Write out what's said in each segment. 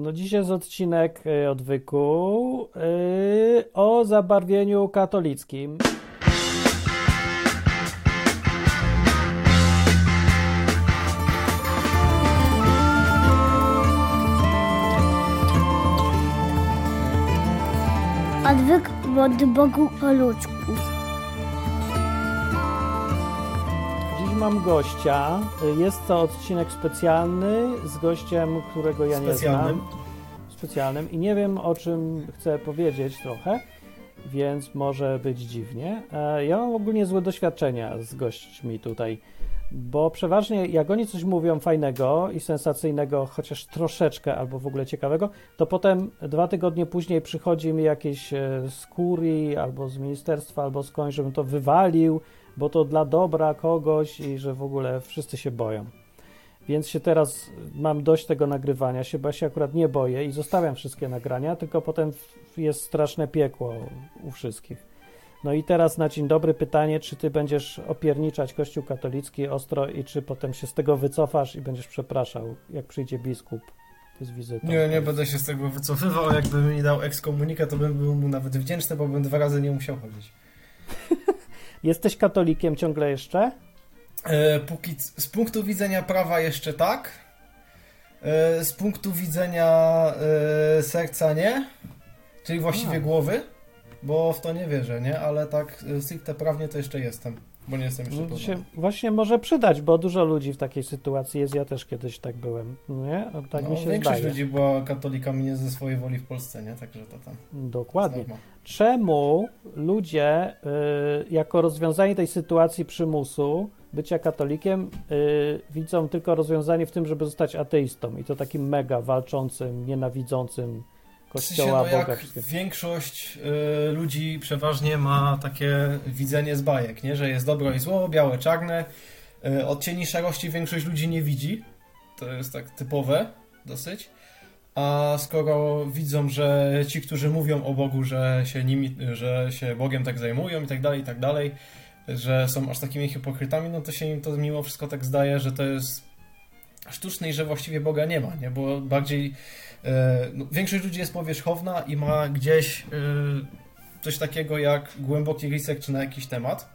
No dziś jest odcinek y, odwyku yy, o zabarwieniu katolickim. Odwyk od Bogu po ludzku. Mam gościa. Jest to odcinek specjalny z gościem, którego ja nie Specjalnym. znam. Specjalnym. I nie wiem o czym chcę powiedzieć trochę, więc może być dziwnie. E, Ja mam ogólnie złe doświadczenia z gośćmi tutaj, bo przeważnie jak oni coś mówią fajnego i sensacyjnego, chociaż troszeczkę albo w ogóle ciekawego, to potem dwa tygodnie później przychodzi mi jakieś e, z kurii albo z ministerstwa, albo skądś, żebym to wywalił, bo to dla dobra kogoś i że w ogóle wszyscy się boją. Więc się teraz mam dość tego nagrywania się, bo ja się akurat nie boję i zostawiam wszystkie nagrania, tylko potem jest straszne piekło u wszystkich. No i teraz na dzień dobry pytanie, czy ty będziesz opierniczać Kościół katolicki ostro i czy potem się z tego wycofasz i będziesz przepraszał, jak przyjdzie biskup z wizytą. Nie, nie będę się z tego wycofywał. Jakby mi dał ekskomunikat, to bym był mu nawet wdzięczny, bo bym dwa razy nie musiał chodzić. Jesteś katolikiem ciągle jeszcze? E, póki z punktu widzenia prawa jeszcze tak. E, z punktu widzenia e, serca nie. Czyli właściwie A. głowy. Bo w to nie wierzę, nie? Ale tak e, stricte prawnie to jeszcze jestem. Bo nie jestem jeszcze No, się właśnie może przydać, bo dużo ludzi w takiej sytuacji jest. Ja też kiedyś tak byłem, nie? Tak no, mi się większość zdaje. ludzi była katolikami nie ze swojej woli w Polsce, nie? Także to tam. Dokładnie. Czemu ludzie y, jako rozwiązanie tej sytuacji przymusu bycia katolikiem y, widzą tylko rozwiązanie w tym, żeby zostać ateistą i to takim mega walczącym, nienawidzącym W sensie, kościoła, no Boga. jak większość y, ludzi przeważnie ma takie widzenie z bajek, nie? że jest dobro i zło, białe, czarne. Y, odcieni szarości większość ludzi nie widzi. To jest tak typowe dosyć. A skoro widzą, że ci, którzy mówią o Bogu, że się nimi, że się Bogiem tak zajmują i tak dalej, i tak dalej, że są aż takimi hipokrytami, no to się im to mimo wszystko tak zdaje, że to jest sztuczne i że właściwie Boga nie ma, nie? Bo bardziej E, no, większość ludzi jest powierzchowna i ma gdzieś e, coś takiego jak głęboki research na jakiś temat.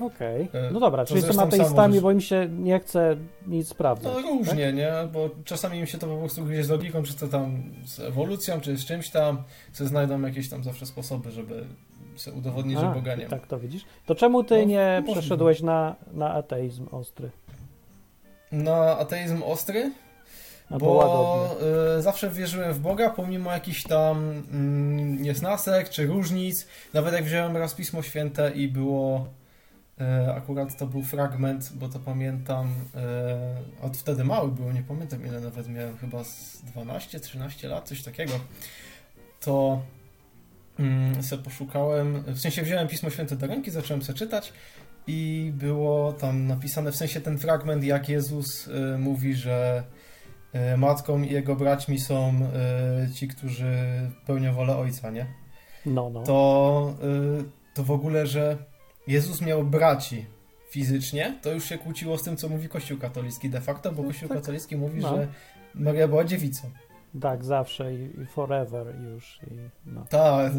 Okej. E, No dobra, to czyli są ateistami, bo im się nie chce nic sprawdzać. No różnie, nie? Bo czasami im się to po prostu gdzieś z logiką, czy to tam z ewolucją, czy z czymś tam, czy znajdą jakieś tam zawsze sposoby, żeby sobie udowodnić, że A, Boga nie ma. tak to widzisz. To czemu ty No, nie możliwe. przeszedłeś na, na ateizm ostry? Na ateizm ostry, Albo bo e, zawsze wierzyłem w Boga, pomimo jakichś tam mm, niesnasek czy różnic. Nawet jak wziąłem raz Pismo Święte i było e, akurat to był fragment, bo to pamiętam, e, od wtedy mały byłem, nie pamiętam ile nawet miałem, chyba z 12-13 lat, coś takiego. To mm, se poszukałem, w sensie wziąłem Pismo Święte do ręki, zacząłem se czytać i było tam napisane, w sensie ten fragment, jak Jezus e, mówi, że e, matką i jego braćmi są e, ci, którzy pełnią wolę Ojca, nie? No, no. To, y, to w ogóle, że Jezus miał braci fizycznie, to już się kłóciło z tym, co mówi Kościół katolicki de facto, bo No Kościół tak. katolicki mówi, No. że Maria była dziewicą. Tak, zawsze i, i forever już. I, no. Tak,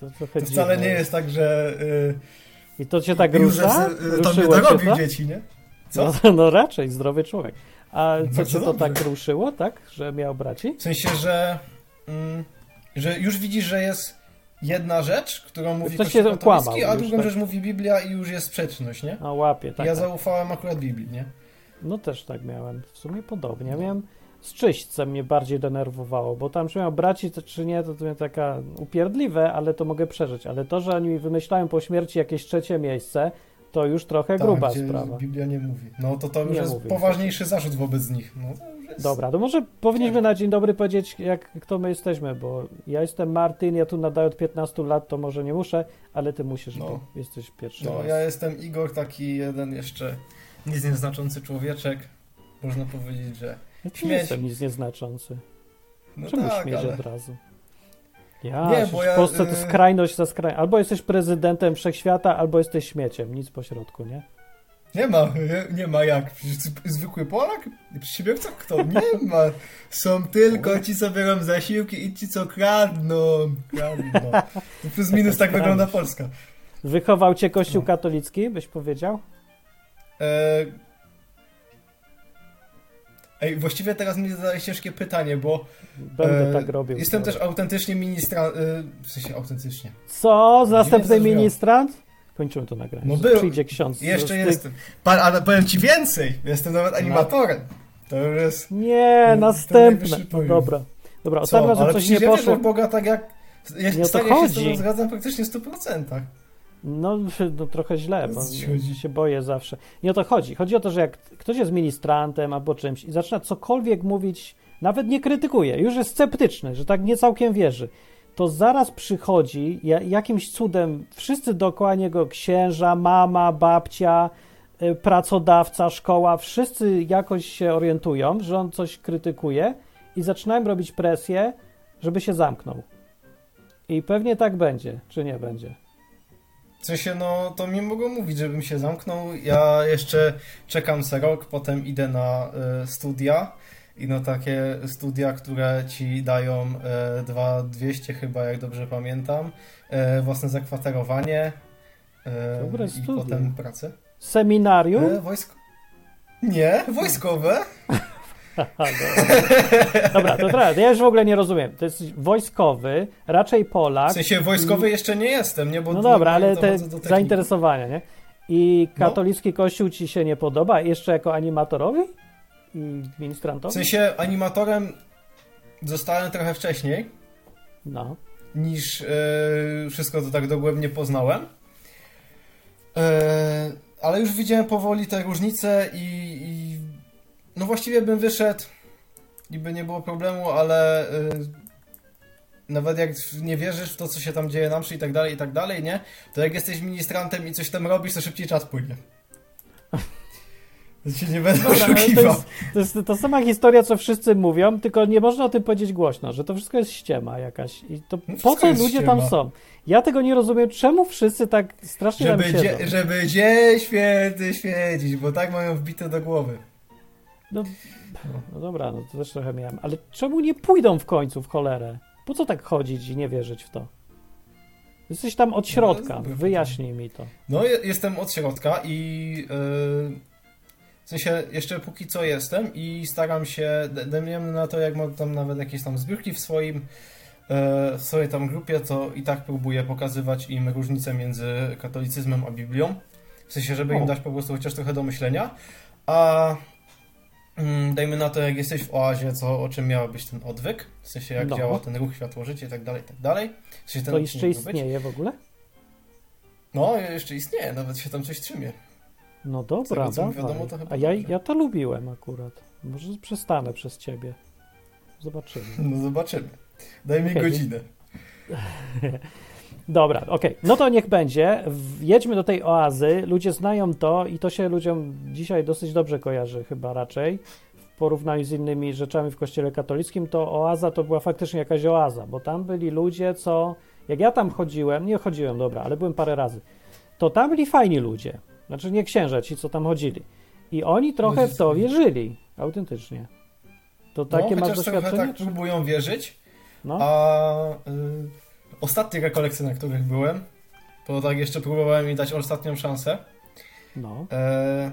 To, trochę to wcale nie jest. jest tak, że I to cię tak rusza? Y, Ruszyło cię dorobił to? dzieci, nie? Co? No, no raczej, zdrowy człowiek. A co Bardzo cię to dobrze. tak ruszyło, tak? Że miał braci? W sensie, że, mm, że już widzisz, że jest jedna rzecz, którą mówi Ktoś się kłamał a drugą tak? rzecz mówi Biblia i już jest sprzeczność, nie? A łapie, tak. ja tak. zaufałem akurat Biblii, nie? No też tak miałem. W sumie podobnie. No. Miałem z czyśćcem mnie bardziej denerwowało, bo tam czy miał braci, to, czy nie, to, to taka upierdliwe, ale to mogę przeżyć. Ale to, że oni mi wymyślają po śmierci jakieś trzecie miejsce, to już trochę gruba Tak, gdzie sprawa. Biblia nie mówi. No to to już Nie jest mówi. poważniejszy zarzut wobec nich. No, to jest... Dobra, to może powinniśmy na dzień dobry powiedzieć, jak, kto my jesteśmy, bo ja jestem Martin, ja tu nadaję od 15 lat, to może nie muszę, ale ty musisz, No. bo jesteś pierwszy No, raz. ja jestem Igor, taki jeden jeszcze nic nieznaczący człowieczek. Można powiedzieć, że Ja nie jestem nic nieznaczący. no Czemu tak, śmieć ale... od razu? Ja, Nie, w bo ja, Polsce to y- skrajność za skrajność. Albo jesteś prezydentem wszechświata, albo jesteś śmieciem. Nic pośrodku, nie? Nie ma, nie, ma jak. Zwykły Polak? Przedsiębiorca? Kto? Nie ma. Są tylko ci, co biorą zasiłki i ci, co kradną. kradną. To plus minus tak wygląda Polska. Wychował cię Kościół katolicki, byś powiedział? E... Ej, właściwie teraz mi zadałeś ciężkie pytanie, bo Będę e, tak robił. jestem też autentycznie ministra... E, w sensie autentycznie. Co? Zabrzmiało. ministrant? Kończymy to nagranie. No był. Przyjdzie ksiądz. Jeszcze tych- jestem. Ale powiem ci więcej. Jestem nawet No. animatorem. To już jest... Nie, następne. No dobra. Dobra, ostatnim razem coś nie poszło. Boga tak jak... Ja Nie ja się z tobą zgadzam praktycznie w 100%. No, no trochę źle, bo się boję zawsze. Nie o to chodzi. Chodzi o to, że jak ktoś jest ministrantem albo czymś i zaczyna cokolwiek mówić, nawet nie krytykuje, już jest sceptyczny, że tak nie całkiem wierzy, to zaraz przychodzi ja- jakimś cudem wszyscy dookoła niego, księża, mama, babcia, y, pracodawca, szkoła, wszyscy jakoś się orientują, że on coś krytykuje i zaczynają robić presję, żeby się zamknął. I pewnie tak będzie, czy nie będzie. W sensie, no, to mi mogą mówić, żebym się zamknął. Ja jeszcze czekam se rok, potem idę na y, studia. I no takie studia, które ci dają y, 2200 chyba, jak dobrze pamiętam. Y, własne zakwaterowanie. Dobre I studia. potem pracę. Seminarium? Y, wojsko... Nie, wojskowe. Dobra. to teraz, ja już w ogóle nie rozumiem. To jest wojskowy, raczej Polak. W sensie wojskowy jeszcze nie jestem, nie? Bo No dobra, ale te zainteresowania, nie? I No. katolicki kościół ci się nie podoba? Jeszcze jako animatorowi? I W ministrantowi? sensie animatorem zostałem trochę wcześniej. No. niż e, wszystko to tak dogłębnie poznałem. E, ale już widziałem powoli te różnice i, i no właściwie bym wyszedł i by nie było problemu, ale e, nawet jak nie wierzysz w to, co się tam dzieje na mszy i tak dalej, i tak dalej, nie? To jak jesteś ministrantem i coś tam robisz, to szybciej czas płynie. To się nie będę Dobra, ale to, oszukiwał. jest, to jest ta sama historia, co wszyscy mówią, tylko nie można o tym powiedzieć głośno, że to wszystko jest ściema jakaś. I to No po co ludzie tam ściema. są? Ja tego nie rozumiem, czemu wszyscy tak strasznie Żeby, tam siedzą. dzie, żeby dzień święty świecić, bo tak mają wbite do głowy. No, no dobra, no to też trochę miałem. Ale czemu nie pójdą w końcu w cholerę? Po co tak chodzić i nie wierzyć w to? Jesteś tam od środka, dobre wyjaśnij mi to. No, je- jestem od środka i yy, w sensie jeszcze póki co jestem i staram się, d- dajmy na to, jak mam tam nawet jakieś tam zbiórki w swoim yy, w swojej tam grupie, to i tak próbuję pokazywać im różnicę między katolicyzmem a Biblią. W sensie, żeby O. im dać po prostu chociaż trochę do myślenia. A dajmy na to, jak jesteś w oazie, co, o czym miał być ten odwyk, w sensie jak No. działa ten ruch, światło, życie i tak dalej, tak dalej. W sensie ten To jeszcze istnieje w ogóle? No, jeszcze istnieje, nawet się tam coś trzymie. No dobra, tego, co mi dawaj. wiadomo, to chyba A ja, dobrze. ja to lubiłem akurat. Może przestanę przez ciebie. Zobaczymy. No zobaczymy. Daj mi Okej. godzinę. Dobra, okej. No to niech będzie. Jedźmy do tej oazy. Ludzie znają to i to się ludziom dzisiaj dosyć dobrze kojarzy chyba raczej. W porównaniu z innymi rzeczami w kościele katolickim, to oaza to była faktycznie jakaś oaza, bo tam byli ludzie, co... Jak ja tam chodziłem, nie chodziłem, dobra, ale byłem parę razy, to tam byli fajni ludzie. Znaczy nie księża, ci, co tam chodzili. I oni trochę w to wierzyli. Autentycznie. To takie no, masz doświadczenie? tak próbują wierzyć, No, a y, ostatnie rekolekcje, na których byłem, to tak jeszcze próbowałem im dać ostatnią szansę, no. e,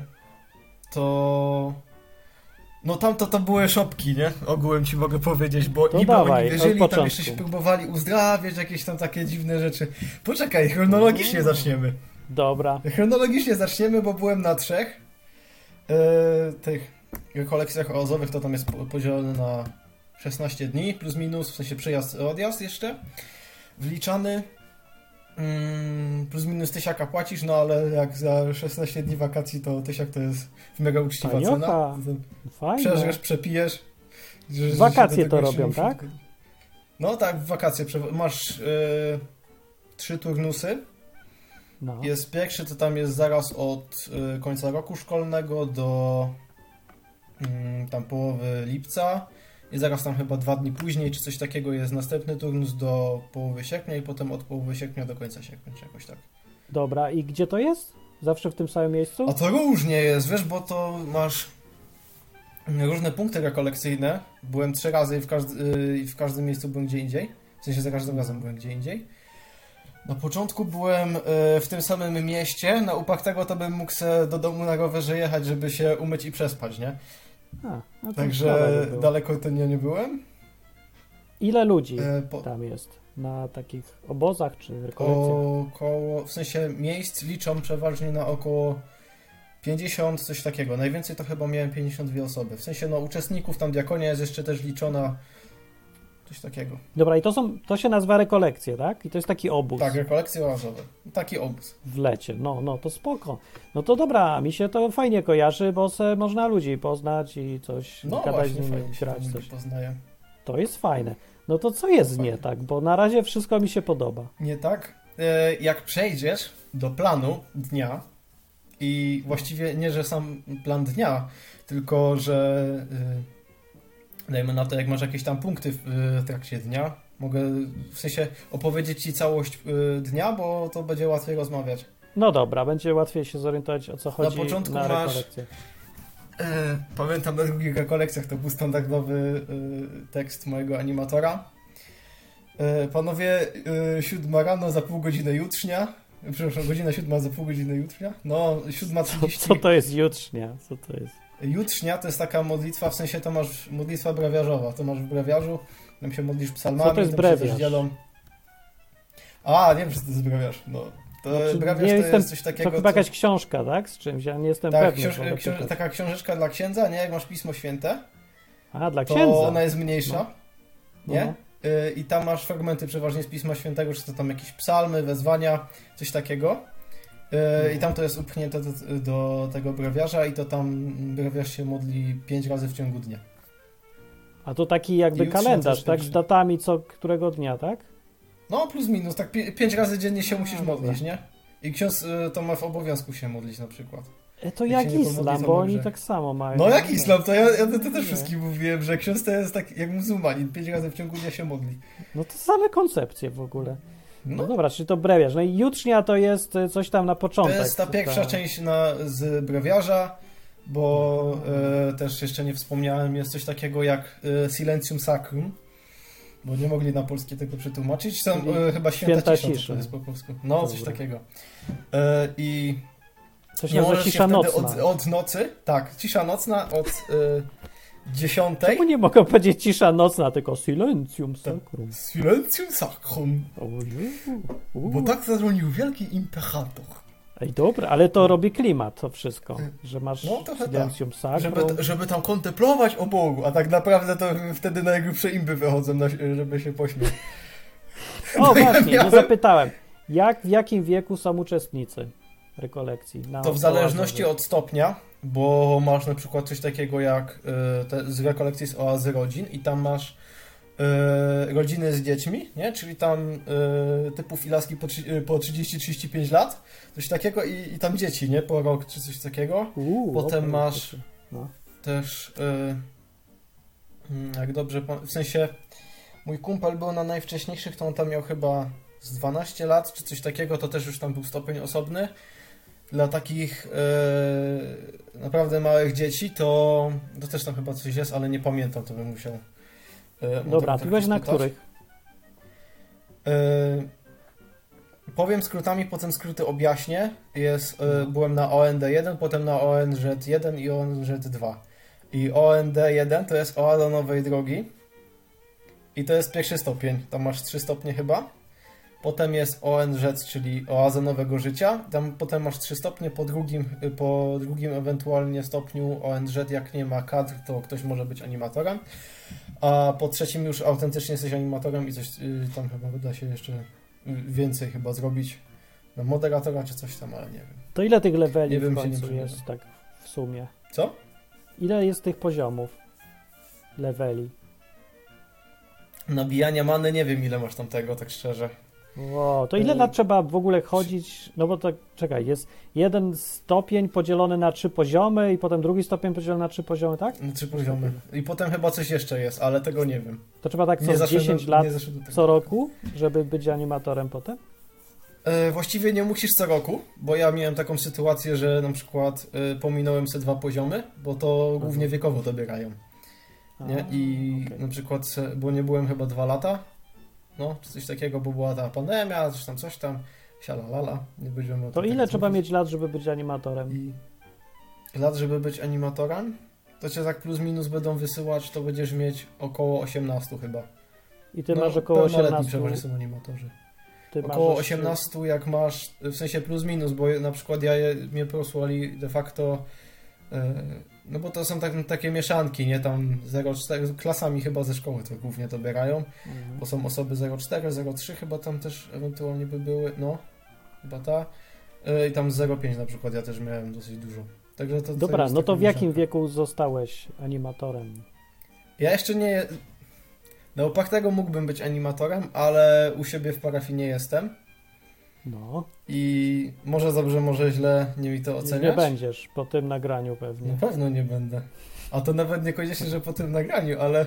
to... No tam to, to były szopki, nie? Ogółem ci mogę powiedzieć, bo To niby dawaj, oni wierzyli, tam jeszcze się próbowali uzdrawiać, jakieś tam takie dziwne rzeczy. Poczekaj, chronologicznie No. zaczniemy. Dobra. Chronologicznie zaczniemy, bo byłem na trzech e, tych kolekcjach oazowych, to tam jest po- podzielone na 16 dni, plus minus, w sensie przyjazd, odjazd jeszcze, wliczany. Mm, plus minus tysiaka płacisz, no ale jak za 16 dni wakacji, to tysiak to jest mega uczciwa Taniocha. cena. To Fajnie. Przeżresz, przepijesz. Wakacje to robią, tak? No tak, wakacje. Masz e, trzy turnusy. No. Jest pierwszy, to tam jest zaraz od y, końca roku szkolnego do mm, tam połowy lipca i zaraz tam chyba dwa dni później, czy coś takiego jest następny turnus do połowy sierpnia i potem od połowy sierpnia do końca sierpnia, czy jakoś tak. Dobra, i gdzie to jest? Zawsze w tym samym miejscu? A to różnie jest, wiesz, bo to masz różne punkty rekolekcyjne. Byłem trzy razy i w, każdy, y, i w każdym miejscu byłem gdzie indziej. W sensie za każdym razem byłem gdzie indziej. Na początku byłem y, w tym samym mieście. Na upartego to bym mógł se do domu na rowerze jechać, żeby się umyć i przespać, nie? A, no Także by daleko to nie, nie byłem. Ile ludzi E, po, tam jest? Na takich obozach czy rekolekcjach? około, w sensie miejsc liczą przeważnie na około 50, coś takiego. Najwięcej to chyba miałem 52 osoby. W sensie, no, uczestników, tam diakonia jest jeszcze też liczona. Coś takiego. Dobra, i to są, to się nazywa rekolekcje, tak? I to jest taki obóz Tak, rekolekcje oazowe. Taki obóz. w lecie. No, no, to spoko. No to dobra, mi się to fajnie kojarzy, bo se można ludzi poznać i coś No gadać z nimi, grać coś. poznaje. To jest fajne. No to co jest Fajnie. nie tak? Bo na razie wszystko mi się podoba. Nie tak? E, Jak przejdziesz do planu dnia i właściwie nie, że sam plan dnia, tylko że y, dajmy na to, jak masz jakieś tam punkty w, trakcie dnia, mogę w sensie opowiedzieć Ci całość y, dnia, bo to będzie łatwiej rozmawiać. No dobra, będzie łatwiej się zorientować o co chodzi początku na masz-. E, Pamiętam na drugich rekolekcjach to był standardowy y, tekst mojego animatora. E, Panowie, y, siódma rano za pół godziny jutrznia. Przepraszam, godzina siódma za pół godziny jutrznia. No, siódma Co, trzydzieści. co to jest jutrznia? Co to jest? Jutrznia to jest taka modlitwa, w sensie to masz modlitwa brewiarzowa. To masz w brewiarzu, tam się modlisz psalmami. Co to jest tam brewiarz? dzielą. A, nie wiem, że to jest brewiarz. No. To Znaczy, brewiarz nie to jestem- jest coś To takiego, chyba co... jakaś książka, tak? Z czymś, ja nie jestem Tak, pewny. książ... książ... taka książeczka dla księdza, nie? Jak masz Pismo Święte, A, dla to księdza. ona jest mniejsza, nie? No. Y, I tam masz fragmenty przeważnie z Pisma Świętego, czy to tam jakieś psalmy, wezwania, coś takiego. Y, I tam to jest upchnięte do, do tego brewiarza i to tam brewiarz się modli pięć razy w ciągu dnia. A to taki jakby kalendarz, tak? Z datami co którego dnia, tak? No plus minus, tak pi- pięć razy dziennie się musisz modlić, nie? I ksiądz y, to ma w obowiązku się modlić na przykład. E, to Jak jak islam, bo oni tak samo mają. No jak islam, to ja, ja to też Nie. wszystkim mówiłem, że ksiądz to jest tak jak muzułmanin, pięć razy w ciągu dnia się modli. No to same koncepcje w ogóle. No, No, dobra, czyli to brewiarz. No i jutrznia to jest e, coś tam na to początek. jest ta pierwsza część na, z brewiarza, bo e, też jeszcze nie wspomniałem, jest coś takiego jak e, Silencium Sacrum, bo nie mogli na polskie tego przetłumaczyć. Tam e, chyba święta, święta cisza, cisza. to jest po polsku. No, coś takiego. E, I Coś nie możesz się cisza wtedy nocna. od, od nocy, tak, cisza nocna od e, dziesiątej. Czemu nie mogę powiedzieć cisza nocna, tylko silencium sacrum. Silencium Sacrum, bo tak zarządził wielki imperator. Ej, dobra, ale to robi klimat to wszystko, że masz No, trochę silencium sacrum. Żeby, żeby tam kontemplować o Bogu, a tak naprawdę to wtedy najgrubsze imby wychodzą, na, żeby się pośmiać. O, No ja właśnie, miałem- nie zapytałem. Jak, w jakim wieku są uczestnicy rekolekcji? Na To w zależności od stopnia, bo masz na przykład coś takiego jak y, te, z rekolekcji z oazy rodzin i tam masz y, rodziny z dziećmi, nie? czyli tam y, po, trzy- y, po 30-35 lat, coś takiego i, i tam dzieci, nie? Po rok czy coś takiego. Uuu, Potem okej, masz-. No. Też mm, jak dobrze, w sensie mój kumpel był na najwcześniejszych, to on tam miał chyba z 12 lat czy coś takiego, to też już tam był stopień osobny. Dla takich y, naprawdę małych dzieci to, to też tam chyba coś jest, ale nie pamiętam, to bym musiał. y, Dobra, byłeś na których? Y, powiem skrótami, potem skróty objaśnię. Jest, y, byłem na OND1, potem na ONZ1 i ONZ2. I OND1 to jest Oaza Nowej Drogi. I to jest pierwszy stopień. Tam masz trzy stopnie chyba. Potem jest ONZ, czyli Oaza Nowego Życia. Tam potem masz trzy stopnie. Po drugim, po drugim ewentualnie stopniu ONZ, jak nie ma kadr, to ktoś może być animatorem. A po trzecim już autentycznie jesteś animatorem i coś y, tam chyba wyda się jeszcze więcej chyba zrobić. Na moderatora czy coś tam, ale nie wiem. To ile tych leveli Nie wiem, w nie końcu przyglądam. jest tak w sumie? Co? Ile jest tych poziomów leveli? Nabijania many nie wiem ile masz tam tego, tak szczerze. Wow, to ile Ej. lat trzeba w ogóle chodzić? No bo tak, czekaj, jest jeden stopień podzielony na trzy poziomy i potem drugi stopień podzielony na trzy poziomy, tak? No, Trzy poziomy. I potem chyba coś jeszcze jest, ale tego nie wiem. To trzeba tak co Nie z zaszedłem 10 do- lat co roku, żeby być animatorem potem? E, właściwie nie musisz co roku, bo ja miałem taką sytuację, że na przykład e, pominąłem se dwa poziomy, bo to głównie wiekowo dobierają. Nie? A, I okej. na przykład, bo nie byłem chyba dwa lata, no, czy coś takiego, bo była ta pandemia, coś tam, coś tam, sialalala, nie będziemy To ile trzeba mówić. mieć lat, żeby być animatorem? I lat, żeby być animatorem, to cię tak plus minus będą wysyłać, to będziesz mieć około 18 chyba. I ty no, masz około pełnoletni 18. przeważnie są animatorzy. Ty masz Około jeszcze- 18 jak masz, w sensie plus minus, bo na przykład ja je, mnie prosłali de facto, e, no bo to są tak, takie mieszanki, nie tam 0,4, klasami chyba ze szkoły to głównie dobierają, Mhm. bo są osoby 0,4, 0,3 chyba tam też ewentualnie by były, no, chyba ta, E, i tam 0,5 na przykład ja też miałem dosyć dużo. Także to, to Dobra, jest no to w jakim mieszanka. wieku zostałeś animatorem? Ja jeszcze nie. Na Opartego mógłbym być animatorem, ale u siebie w parafii nie jestem. No, I może dobrze, może źle, nie mi to nie oceniać. będziesz po tym nagraniu pewnie. Na pewno nie będę. A to nawet niekoniecznie, że po tym nagraniu, ale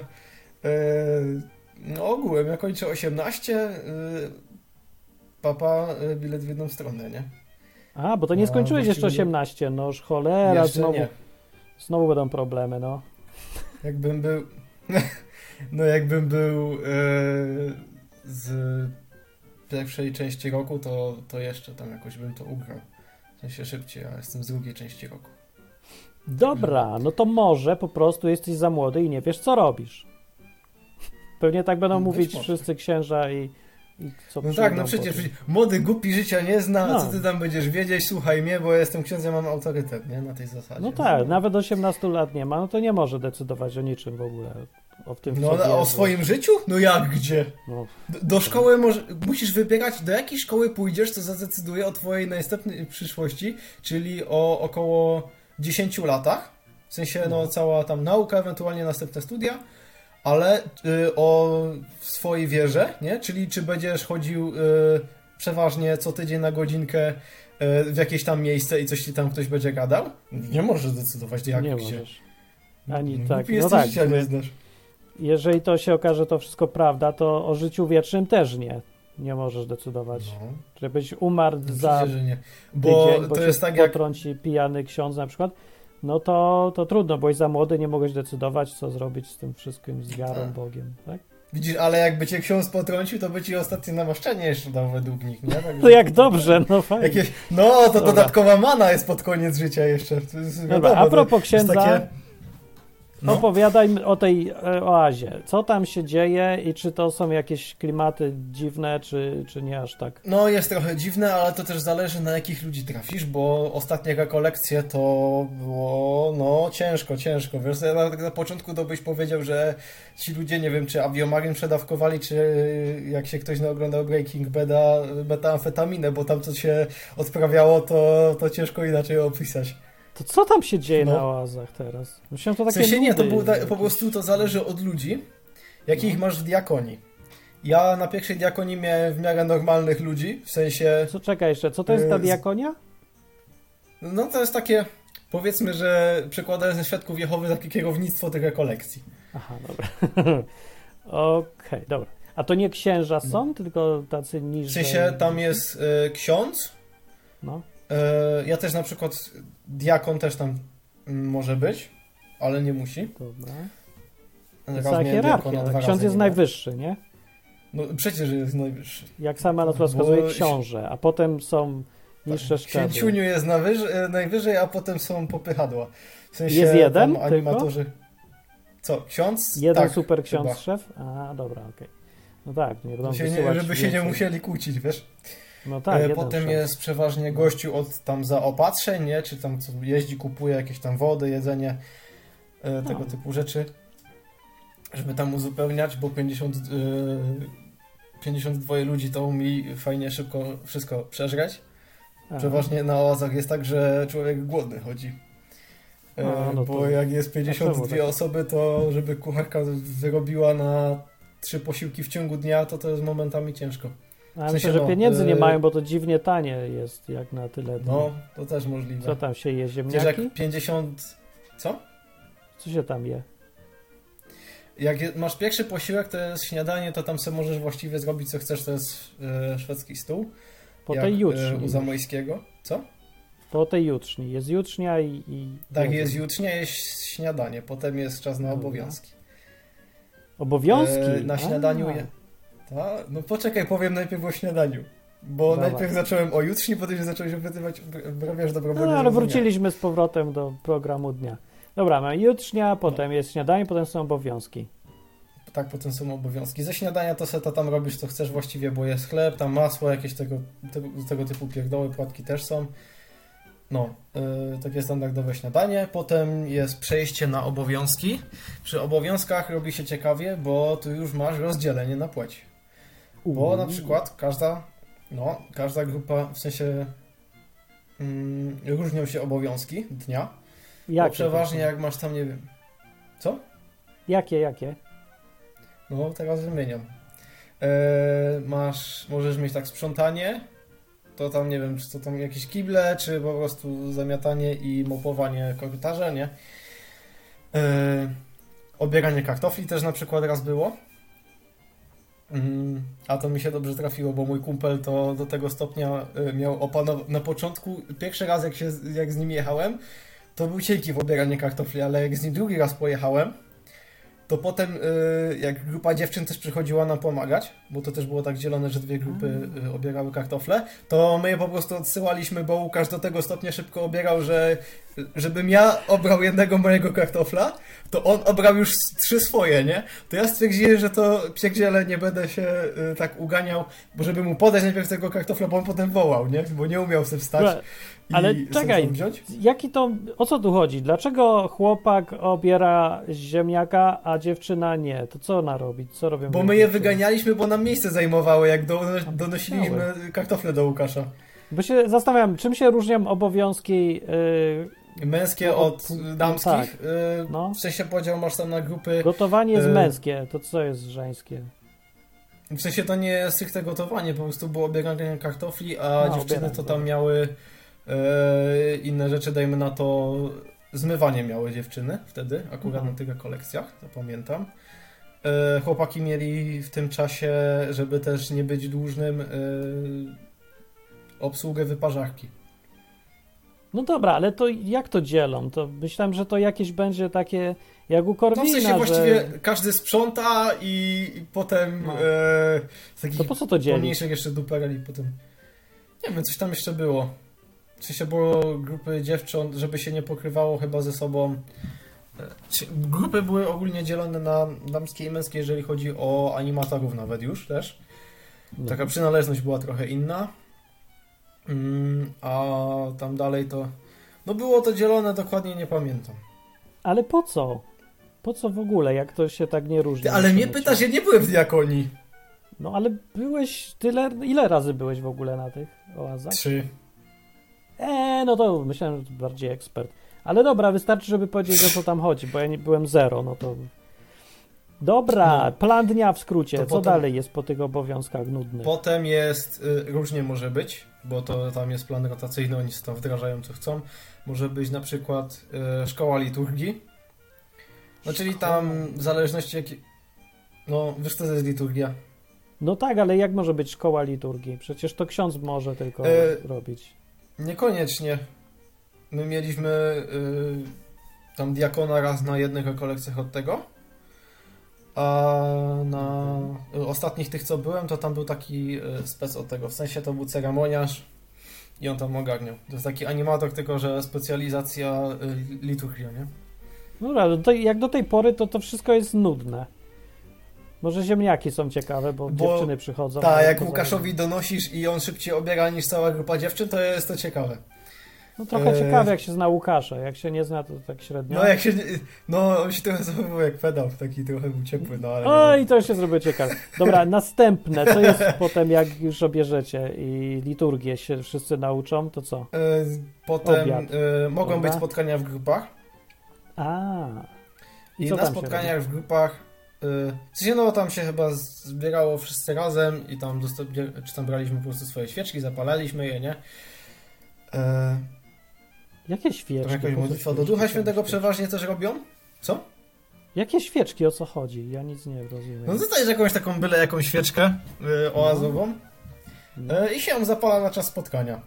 no ogółem, ja kończę 18, e, papa e, bilet w jedną stronę, nie? A, bo to nie A, skończyłeś jeszcze właściwie- 18, noż cholera, Jeszcze znowu, nie. znowu będą problemy, no. Jakbym był. No, jakbym był z pierwszej części roku, to, to jeszcze tam jakoś bym to ugrał. W sensie szybciej, a jestem z drugiej części roku. Dobra, no to może po prostu jesteś za młody i nie wiesz, co robisz. Pewnie tak będą Być mówić może. wszyscy księża i, i co No tak, no przecież tym. młody głupi życia nie zna, a No. co ty tam będziesz wiedzieć? Słuchaj mnie, bo ja jestem księdzem, mam autorytet, nie? Na tej zasadzie. No tak, nawet 18 lat nie ma, no to nie może decydować o niczym w ogóle. O tym, No co ale o swoim życiu? No jak gdzie? No, Do, do szkoły może, musisz wybierać, do jakiej szkoły pójdziesz, to zadecyduje o twojej następnej przyszłości, czyli o około 10 latach. W sensie, no, No. cała tam nauka, ewentualnie następne studia, ale y, o swojej wierze, nie? Czyli czy będziesz chodził y, przeważnie co tydzień na godzinkę y, w jakieś tam miejsce i coś ci tam ktoś będzie gadał? Nie możesz decydować, jak nie gdzie. możesz. Ani Głupi tak, no jesteś, tak. nie znasz. Jeżeli to się okaże to wszystko prawda, to o życiu wiecznym też nie. Nie możesz decydować. No. Żebyś umarł za że nie. Bo tydzień, bo to jest tak jak potrąci pijany ksiądz na przykład, no to, to trudno, byłeś za młody, nie mogłeś decydować, co zrobić z tym wszystkim, z wiarą, Tak. Bogiem, tak? Widzisz, ale jakby cię ksiądz potrącił, to by ci ostatnie namaszczenie jeszcze dał według nich, nie? Także- To jak dobrze, no fajnie. Jakieś, no, to Dobra. dodatkowa mana jest pod koniec życia jeszcze. Jest, Dobra, wiadomo, a propos księdza, takie- No. opowiadaj o tej e, oazie. Co tam się dzieje i czy to są jakieś klimaty dziwne, czy, czy nie aż tak? No, jest trochę dziwne, ale to też zależy na jakich ludzi trafisz, bo ostatnie rekolekcje to było, no, ciężko, ciężko. Wiesz, ja na, na początku to byś powiedział, że ci ludzie, nie wiem, czy aviomarin przedawkowali, czy jak się ktoś oglądał Breaking Bada, metamfetaminę, bo tam co się odprawiało, to, to ciężko inaczej opisać. To co tam się dzieje No. na oazach teraz? Myślałem, to W takie sensie nie, to było, ta, po prostu to zależy od ludzi, jakich No. masz w diakonii. Ja na pierwszej diakonii miałem w miarę normalnych ludzi, w sensie, Co, czekaj jeszcze, co to jest ta z- diakonia? no to jest takie, powiedzmy, że przekładając ze świadków Jehowy takie kierownictwo tych rekolekcji. Aha, dobra. Okej, dobra. A to nie księża są, tylko tacy W niżej? sensie tam jest e, ksiądz, No, ja też na przykład, diakon też tam mm, może być, ale nie musi. dobra. Miałem hierarchia. dwa Ksiądz jest najwyższy, nie? No przecież jest najwyższy. Jak sama nazwa Bo- wskazuje, książę, a potem są niższe szczeble. Księciuniu jest na wyż- e, najwyżej, a potem są popychadła. W sensie Jest jeden animatorzy. Co, ksiądz? Jeden tak, super ksiądz chyba. szef? A, dobra, okej. No tak, nie To się nie, żeby się nie musieli kłócić, wiesz? No tak, e, potem jest przeważnie gościu od tam zaopatrzeń, nie? Czy tam co jeździ, kupuje jakieś tam wody, jedzenie, e, tego No. typu rzeczy. Żeby tam uzupełniać, bo 50, e, 52 ludzi to umie fajnie szybko wszystko przeżreć. A, Przeważnie na oazach jest tak, że człowiek głodny chodzi. E, A, no bo jak jest a czemu 52 tak? osoby, to żeby kucharka wyrobiła na trzy posiłki w ciągu dnia, to to jest momentami ciężko. A w sensie, myślę, że pieniędzy nie y- mają, bo to dziwnie tanie jest, jak na tyle. No, to też możliwe. Co tam się je, ziemniaki? jak 50... Co? Co się tam je? Jak masz pierwszy posiłek, to jest śniadanie, to tam sobie możesz właściwie zrobić co chcesz, to jest e, szwedzki stół. Po jak, tej e, jutrzni. u Zamojskiego. Co? Po tej jutrzni. Jest jutrznia i... i Tak, jest jutrznia, jest śniadanie, potem jest czas na obowiązki. Obowiązki? E, na A. śniadaniu je... Ta? No poczekaj, powiem najpierw o śniadaniu. Bo Dawaj. najpierw zacząłem o jutrzni, potem się zacząłeś opytywać, wyrabiasz dobrowolnie No, ale wróciliśmy z powrotem do programu dnia. Dobra, mamy jutrznia, potem jest śniadanie, potem są obowiązki. Tak, potem są obowiązki. Ze śniadania to se to tam robisz co chcesz właściwie, bo jest chleb, tam masło, jakieś tego, tego, tego typu pierdoły, płatki też są. No, yy, takie standardowe śniadanie. Potem jest przejście na obowiązki. Przy obowiązkach robi się ciekawie, bo tu już masz rozdzielenie na płeć. Bo na przykład każda, no, każda grupa, w sensie mm, różnią się obowiązki dnia. Jakie bo przeważnie jak masz tam, nie wiem, co? Jakie, jakie? No, teraz wymieniam. Eee, masz, możesz mieć tak sprzątanie, to tam nie wiem, czy to tam jakieś kible, czy po prostu zamiatanie i mopowanie korytarza, nie? Eee, obieranie kartofli też na przykład raz było. Mm, a to mi się dobrze trafiło, bo mój kumpel to do tego stopnia y, miał opanować. Na początku, pierwszy raz jak, się, jak z nim jechałem, to był cienki w obieranie kartofli, ale jak z nim drugi raz pojechałem, to potem y, jak grupa dziewczyn też przychodziła nam pomagać, bo to też było tak dzielone, że dwie grupy y, obierały kartofle, to my je po prostu odsyłaliśmy, bo Łukasz do tego stopnia szybko obierał, że żebym ja obrał jednego mojego kartofla, to on obrał już trzy swoje, nie? To ja stwierdziłem, że to pierdziele nie będę się y, tak uganiał, bo żeby mu podać najpierw tego kartofla, bo on potem wołał, nie? Bo nie umiał sobie wstać ale czekaj. Jaki to, o co tu chodzi? Dlaczego chłopak obiera ziemniaka, a dziewczyna nie? To co ona robi? Co robią Bo my je dziewczyny? wyganialiśmy, bo nam miejsce zajmowały, jak do, donosiliśmy kartofle do Łukasza. Bo się zastanawiam, czym się różnią obowiązki yy, Męskie No, od no, damskich. tak. y, No. W sensie podział masz tam na grupy. gotowanie jest E, męskie, to co jest żeńskie? W sensie to nie jest stricte gotowanie, po prostu było obieranie kartofli, a A, dziewczyny to tam miały inne rzeczy, dajmy na to zmywanie miały dziewczyny wtedy, akurat Mhm. na tych kolekcjach, to pamiętam. E, chłopaki mieli w tym czasie, żeby też nie być dłużnym, e, obsługę wyparzarki. No dobra, ale to jak to dzielą? To myślałem, że to jakieś będzie takie jak u No Korwina, w sensie że... właściwie każdy sprząta i, i potem No. e, z takich To po co to pomniejszych jeszcze dupereli potem. Nie wiem, coś tam jeszcze było. W sensie było grupy dziewcząt, żeby się nie pokrywało chyba ze sobą. E, czy- Grupy były ogólnie dzielone na damskie i męskie, jeżeli chodzi o animatorów nawet już też. Taka przynależność była trochę inna. Mm, a tam dalej to... No było to dzielone, dokładnie nie pamiętam. Ale po co? Po co w ogóle, jak to się tak nie różni? Ty, ale mnie pytasz, ja nie byłem w diakonii. No ale byłeś tyle, ile razy byłeś w ogóle na tych oazach? Trzy. Eee, no to myślałem, że bardziej ekspert. Ale dobra, wystarczy, żeby powiedzieć, o co tam chodzi, bo ja nie byłem zero, no to... Dobra, No. plan dnia w skrócie. To Co potem- dalej jest po tych obowiązkach nudnych? Potem jest, y, różnie może być, bo to tam jest plan rotacyjny, oni tam wdrażają co chcą. Może być na przykład y, szkoła liturgii. No czyli tam w zależności jaki... No, wiesz co to jest liturgia? No tak, ale jak może być szkoła liturgii? Przecież to ksiądz może tylko E, robić. Niekoniecznie. My mieliśmy y, tam diakona raz na jednych rekolekcjach od tego. A na y, ostatnich tych, co byłem, to tam był taki y, spec od tego. W sensie to był ceremoniarz i on tam ogarniał. To jest taki animator, tylko że specjalizacja y, liturgia, nie? Dobra, no to jak do tej pory, to to wszystko jest nudne. Może ziemniaki są ciekawe, bo, Bo- dziewczyny przychodzą. Tak, jak Łukaszowi donosisz i on szybciej obiera niż cała grupa dziewczyn, to jest to ciekawe. No trochę e, ciekawe, jak się zna Łukasza. Jak się nie zna, to tak średnio. No jak się... No, on się trochę zachowywał jak pedał, taki trochę był ciepły, no ale... Oj, wiem. to już się zrobiło ciekawe. Dobra, następne. Co jest potem, jak już obierzecie i liturgię się wszyscy nauczą, to co? E, Potem Obiad. e, mogą Dobra. być spotkania w grupach. A. I, co na tam się spotkaniach w grupach. W sensie, no tam się chyba zbierało wszyscy razem i tam czy tam braliśmy po prostu swoje świeczki, zapalaliśmy je, nie? E, Jakie świeczki? jakaś co modlitwa do? Ducha Świętego przeważnie też robią? Co? Jakie świeczki? O co chodzi? Ja nic nie rozumiem. No dostajesz jakąś taką byle jaką świeczkę e, oazową No. E, I się ją zapala na czas spotkania.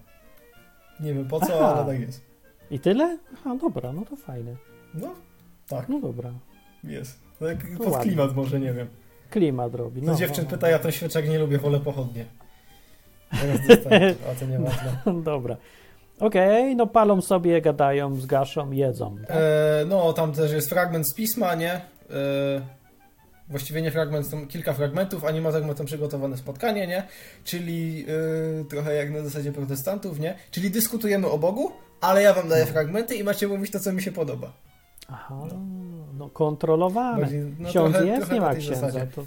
Nie wiem po co, Aha. ale tak jest. I tyle? Aha, dobra, no to fajne. No, tak, No dobra. jest. Tak, To pod ładnie. klimat może, nie wiem. Klimat robi. No, No, dziewczyn no, pyta, ja to świeczek nie lubię, wolę pochodnie. Teraz dostaję, a to nieważne. no. Dobra. Okej, no palą sobie, gadają, zgaszą, jedzą. Tak? E, no, tam też jest fragment z pisma, nie? E, właściwie nie fragment, są kilka fragmentów. Animator ma tam przygotowane spotkanie, nie? Czyli e, trochę jak na zasadzie protestantów, nie? Czyli dyskutujemy o Bogu, ale ja wam daję fragmenty i macie mówić to, co mi się podoba. Aha, no kontrolowane. Bardziej, no, Ksiądz trochę- jest? trochę Nie ma tej księdza. zasadzie. To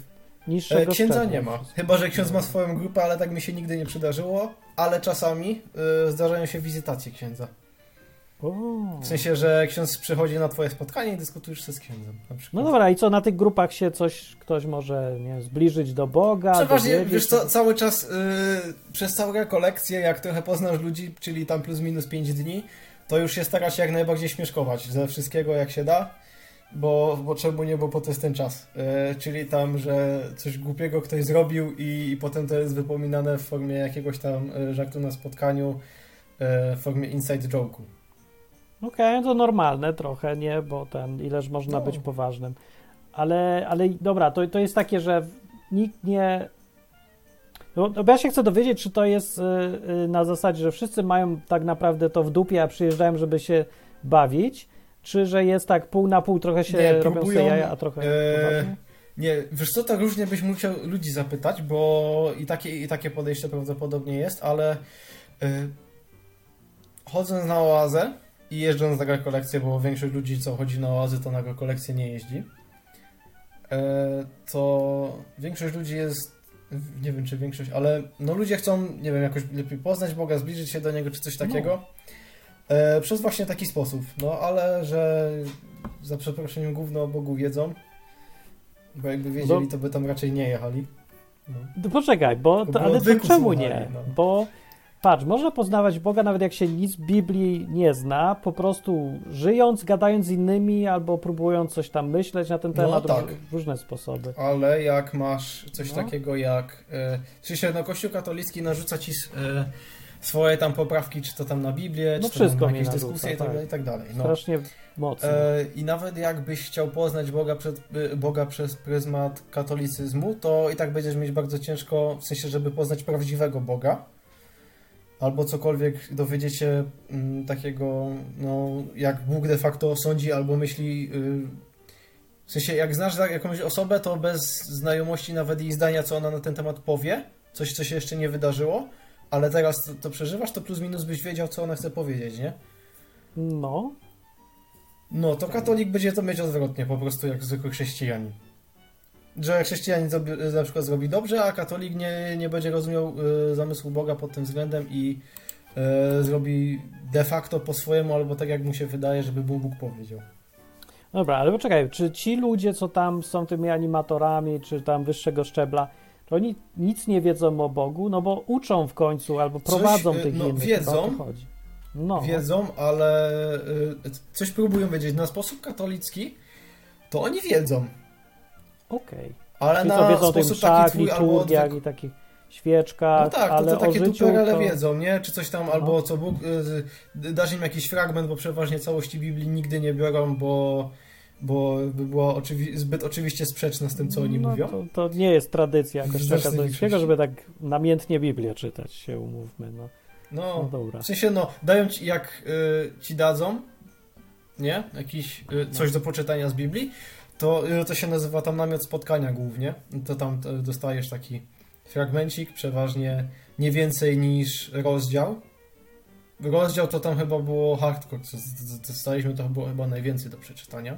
E, niższego księdza nie ma. Chyba, że ksiądz ma swoją grupę, ale tak mi się nigdy nie przydarzyło. Ale czasami e, zdarzają się wizytacje księdza. O. W sensie, że ksiądz przychodzi na twoje spotkanie i dyskutujesz się z księdzem. No dobra, i co na tych grupach się coś, ktoś może nie, zbliżyć do Boga? Przeważnie, wiesz co, cały czas y, przez całą rekolekcję, jak trochę poznasz ludzi, czyli tam plus minus 5 dni, to już się starasz się jak najbardziej śmieszkować ze wszystkiego jak się da, bo, bo czemu nie, bo po to jest ten czas. Y, czyli tam, że coś głupiego ktoś zrobił i, i potem to jest wypominane w formie jakiegoś tam y, żartu na spotkaniu, y, w formie inside joke'u. Okej, to normalne trochę, nie? Bo ten, ileż można No. być poważnym. Ale, ale dobra, to, to jest takie, że nikt nie... No, bo ja się chcę dowiedzieć, czy to jest na zasadzie, że wszyscy mają tak naprawdę to w dupie, a przyjeżdżają, żeby się bawić, czy że jest tak pół na pół, trochę się Nie, robią próbują, jaja, a trochę e? Nie, wiesz co, tak różnie byś musiał ludzi zapytać, bo i takie, i takie podejście prawdopodobnie jest, ale y, chodząc na oazę i jeżdżąc na rekolekcję, bo większość ludzi, co chodzi na oazy, to na rekolekcję nie jeździ, y, to większość ludzi jest, nie wiem czy większość, ale no ludzie chcą, nie wiem, jakoś lepiej poznać Boga, zbliżyć się do Niego, czy coś takiego. E, przez właśnie taki sposób. No ale że za przeproszeniem gówno o Bogu wiedzą, bo jakby wiedzieli, No. to by tam raczej nie jechali. No. No Poczekaj, bo to, ale to czemu nie? no. Bo patrz, można poznawać Boga nawet jak się nic z Biblii nie zna, po prostu żyjąc, gadając z innymi albo próbując coś tam myśleć na ten No temat, tak. w różne sposoby. Ale jak masz coś No. takiego jak... E, czy się no, Kościół katolicki narzuca ci e, swoje tam poprawki, czy to tam na Biblię, No czy to tam jakieś dyskusje i tak tak. dalej, i tak dalej. No. Strasznie mocno. E, I nawet jakbyś chciał poznać Boga, przed, y, Boga przez pryzmat katolicyzmu, to i tak będziesz mieć bardzo ciężko, w sensie, żeby poznać prawdziwego Boga. Albo cokolwiek dowiedzieć się mm, takiego, no, jak Bóg de facto sądzi albo myśli. y, w sensie, jak znasz jakąś osobę, to bez znajomości nawet jej zdania, co ona na ten temat powie, coś, co się jeszcze nie wydarzyło, ale teraz to, to przeżywasz, to plus minus byś wiedział, co ona chce powiedzieć, nie? No, No, to katolik będzie to mieć odwrotnie, po prostu jak zwykły chrześcijanin. Że chrześcijanin zrobi, na przykład zrobi dobrze, a katolik nie, nie będzie rozumiał y, zamysłu Boga pod tym względem i y, zrobi de facto po swojemu, albo tak jak mu się wydaje, żeby Bóg Bóg powiedział. dobra, ale poczekaj, czy ci ludzie, co tam są tymi animatorami, czy tam wyższego szczebla, to oni nic nie wiedzą o Bogu, no bo uczą w końcu albo Coś, prowadzą y, tych no, innych. wiedzą. to. No, Wiedzą, ale y, coś próbują wiedzieć. Na sposób katolicki to oni wiedzą, okej. ale Czyli na wiedzą sposób taki twój albo odwyk... i takich świeczkach, No tak, to, ale to takie o życiu tuperele to... wiedzą, nie? Czy coś tam, No. albo co Bóg, y, dasz im jakiś fragment, bo przeważnie całości Biblii nigdy nie biorą, bo, bo by było oczywi- zbyt oczywiście sprzeczne z tym, co oni no, mówią. To, to nie jest tradycja katolickiego, większości. żeby tak namiętnie Biblię czytać, się umówmy. No, no No, dobra. w sensie, no, dają ci, jak y, ci dadzą, nie? Jakiś, y, coś do poczytania z Biblii, to y, to się nazywa tam namiot spotkania głównie. To tam to dostajesz taki fragmencik, przeważnie nie więcej niż rozdział. Rozdział to tam chyba było hardcore, co dostaliśmy, to było chyba najwięcej do przeczytania.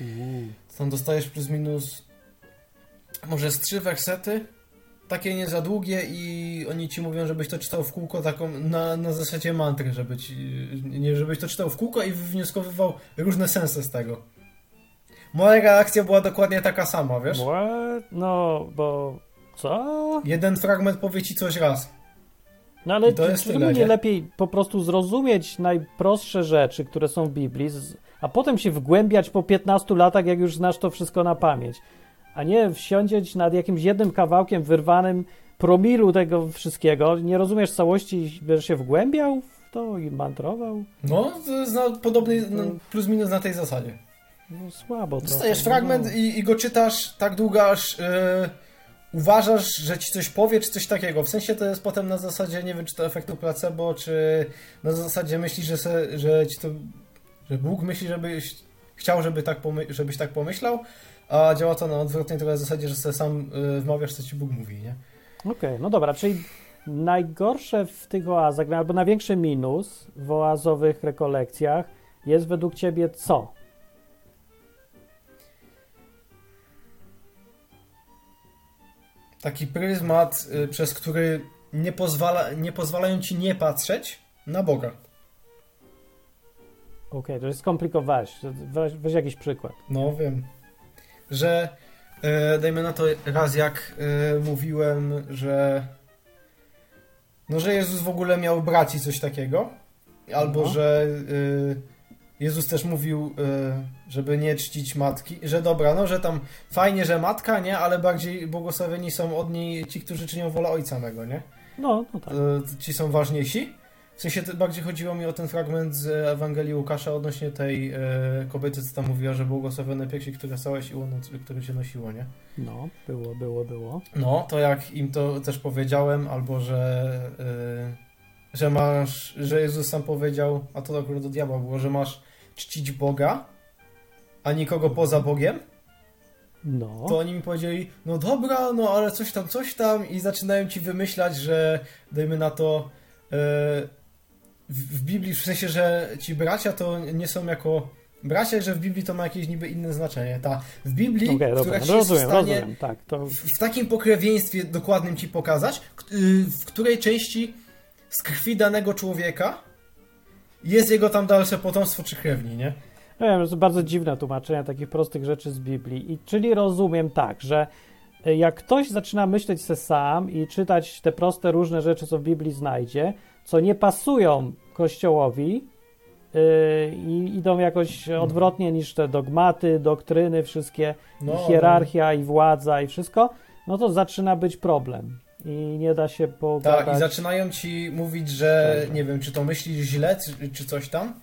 Uuu. Tam dostajesz plus minus może z trzy wersety, takie nie za długie i oni ci mówią, żebyś to czytał w kółko taką na, na zasadzie mantry, żeby ci, nie żebyś to czytał w kółko i wywnioskowywał różne sensy z tego. Moja reakcja była dokładnie taka sama, wiesz? What? No, bo co? Jeden fragment powie ci coś raz. No ale to jest tyle, nie lepiej po prostu zrozumieć najprostsze rzeczy, które są w Biblii, a potem się wgłębiać po 15 latach, jak już znasz to wszystko na pamięć, a nie wsiądzieć nad jakimś jednym kawałkiem wyrwanym promilu tego wszystkiego, nie rozumiesz całości i będziesz się wgłębiał w to i mantrował. No, to jest na podobny, no, plus minus na tej zasadzie. No słabo Dostajesz trochę, fragment no. i, i go czytasz tak długo, aż yy, uważasz, że ci coś powie, czy coś takiego. W sensie to jest potem na zasadzie, nie wiem, czy to efektu placebo, czy na zasadzie myślisz, że, se, że ci to, że Bóg myśli, żebyś chciał, żeby tak żebyś tak pomyślał, a działa to na odwrotnej trochę zasadzie, że sobie sam yy, wmawiasz, co ci Bóg mówi, nie? Okej, no dobra, czyli najgorsze w tych oazach, albo największy minus w oazowych rekolekcjach jest według ciebie co? Taki pryzmat, y, przez który nie, pozwala, nie pozwalają ci nie patrzeć na Boga. Okej, to jest skomplikowałeś. Weź, weź jakiś przykład. No wiem. Że e, dajmy na to raz jak e, mówiłem, że no, że Jezus w ogóle miał braci coś takiego. Albo No. że e, Jezus też mówił, e, żeby nie czcić matki, że dobra, no że tam fajnie, że matka, nie, ale bardziej błogosławieni są od niej ci, którzy czynią wolę ojca mego, nie? No, no tak. E, ci są ważniejsi. W sensie bardziej chodziło mi o ten fragment z Ewangelii Łukasza odnośnie tej e, kobiety, co tam mówiła, że błogosławione piersi, które stałeś i łono, które cię nosiło, nie? No, było, było, było. No, to jak im to też powiedziałem, albo że, że masz, że Jezus sam powiedział, a to akurat do diabła było, że masz czcić Boga, a nikogo poza Bogiem, No. to oni mi powiedzieli, no dobra, no ale coś tam, coś tam i zaczynają ci wymyślać, że dajmy na to e, w, Biblii, w sensie, że ci bracia to nie są jako bracia, że w Biblii to ma jakieś niby inne znaczenie. Ta, w Biblii, Okej, która ci jest w rozumiem, stanie rozumiem, tak. To, w, w takim pokrewieństwie dokładnym ci pokazać, y, w której części z krwi danego człowieka jest jego tam dalsze potomstwo czy krewni, nie? nie wiem, to są bardzo dziwne tłumaczenia takich prostych rzeczy z Biblii. I czyli rozumiem tak, że y, jak ktoś zaczyna myśleć se sam i czytać te proste różne rzeczy, co w Biblii znajdzie, co nie pasują Kościołowi yy, i idą jakoś odwrotnie niż te dogmaty, doktryny, wszystkie, No, hierarchia i władza i wszystko, no to zaczyna być problem. I nie da się pogadać. Tak, i zaczynają ci mówić, że Szczerze. nie wiem, czy to myślisz źle, czy, czy coś tam.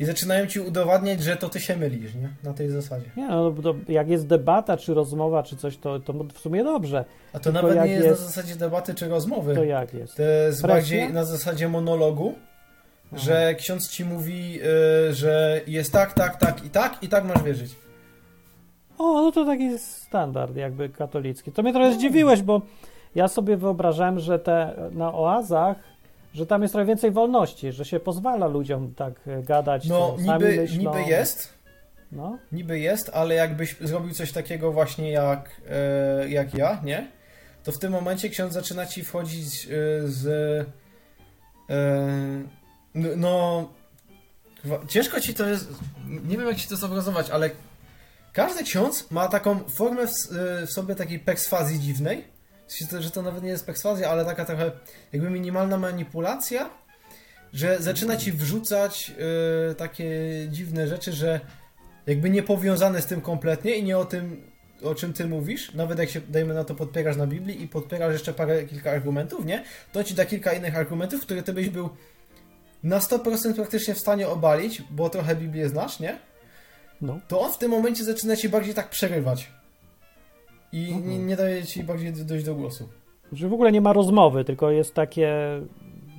I zaczynają ci udowadniać, że to ty się mylisz, nie? Na tej zasadzie. Nie, no, to jak jest debata, czy rozmowa, czy coś, to, to w sumie dobrze. A to Tylko nawet nie jest, jest- na zasadzie debaty czy rozmowy. To jak jest? To jest Presja? bardziej na zasadzie monologu, Aha. że ksiądz ci mówi, y, że jest tak, tak, tak i tak i tak masz wierzyć. O, no to taki standard jakby katolicki. To mnie trochę zdziwiłeś, bo ja sobie wyobrażałem, że te na oazach, że tam jest trochę więcej wolności, że się pozwala ludziom tak e, gadać, No, niby, myślą. niby jest, No, niby jest, ale jakbyś zrobił coś takiego właśnie jak, e, jak ja, nie? To w tym momencie ksiądz zaczyna ci wchodzić e, z. No. Ciężko ci to jest. Nie wiem, jak ci to zobrazować, ale każdy ksiądz ma taką formę w, sobie takiej perswazji dziwnej. Że to nawet nie jest perswazja, ale taka trochę jakby minimalna manipulacja, że zaczyna ci wrzucać e, takie dziwne rzeczy, że jakby nie powiązane z tym kompletnie i nie o tym, o czym ty mówisz, nawet jak się, dajmy na to, podpierasz na Biblii i podpierasz jeszcze parę, kilka argumentów, nie? To ci da kilka innych argumentów, które ty byś był na 100% praktycznie w stanie obalić, bo trochę Biblię znasz, nie? no. To on w tym momencie zaczyna ci bardziej tak przerywać. I Mhm. nie, nie daje ci bardziej dojść do głosu. Że w ogóle nie ma rozmowy, tylko jest takie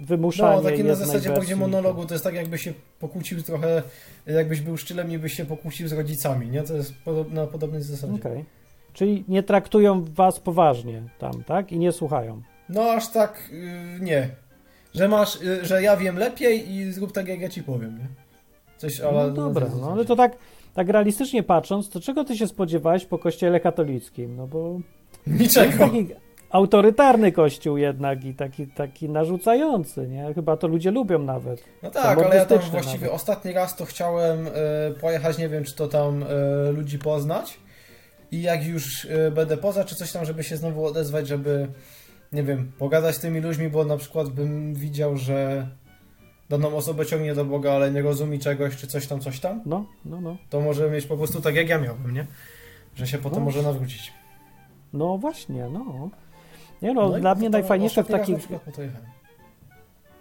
wymuszanie No, takie na zasadzie bardziej monologu, to jest tak jakby się pokłócił trochę, jakbyś był szczylem i byś się pokłócił z rodzicami, nie? To jest na podobnej zasadzie. Okej. Czyli nie traktują was poważnie tam, tak? I nie słuchają. No aż tak yy, nie. Że masz, yy, że ja wiem lepiej i zrób tak jak ja ci powiem, nie? Coś ale No dobra, no ale to tak, tak realistycznie patrząc, to czego ty się spodziewałeś po kościele katolickim? No bo Niczego. taki autorytarny kościół jednak i taki, taki narzucający, nie? Chyba to ludzie lubią nawet. No tak, ale ja tam właściwie nawet. ostatni raz to chciałem e, pojechać, nie wiem czy to tam e, ludzi poznać i jak już e, będę poza czy coś tam, żeby się znowu odezwać, żeby nie wiem, pogadać z tymi ludźmi, bo na przykład bym widział, że daną osobę ciągnie do Boga, ale nie rozumie czegoś, czy coś tam, coś tam, No, no, no. to może mieć po prostu tak jak ja miałbym, nie? Że się potem No. może nawrócić. No właśnie, no. Nie no, i dla mnie najfajniejsze w takich...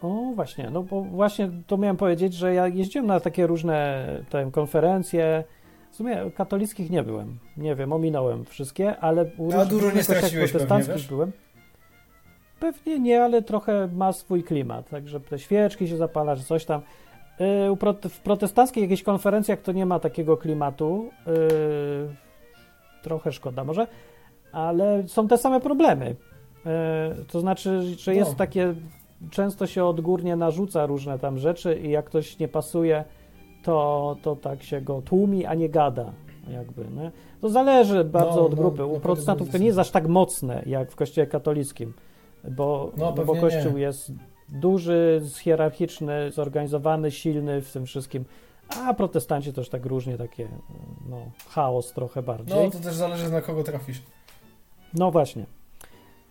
O, właśnie, no bo właśnie to miałem powiedzieć, że ja jeździłem na takie różne te konferencje. W sumie katolickich nie byłem. Nie wiem, ominąłem wszystkie, ale A dużo nie straciłeś pewnie, protestanckich byłem. Pewnie nie, ale trochę ma swój klimat, także te świeczki się zapala, że coś tam. U prote- w protestanckich jakichś konferencjach to nie ma takiego klimatu. Yy, trochę szkoda może, ale są te same problemy. Yy, to znaczy, że jest No. takie często się odgórnie narzuca różne tam rzeczy i jak ktoś nie pasuje, to, to tak się go tłumi, a nie gada. Jakby, nie? To zależy bardzo No, od no, grupy. U no, protestantów to nie jest aż tak mocne jak w kościele katolickim, bo, No, bo kościół nie. jest duży, hierarchiczny, zorganizowany, silny w tym wszystkim. A protestanci też tak różnie takie, no, chaos trochę bardziej. No, to też zależy na kogo trafisz. No właśnie.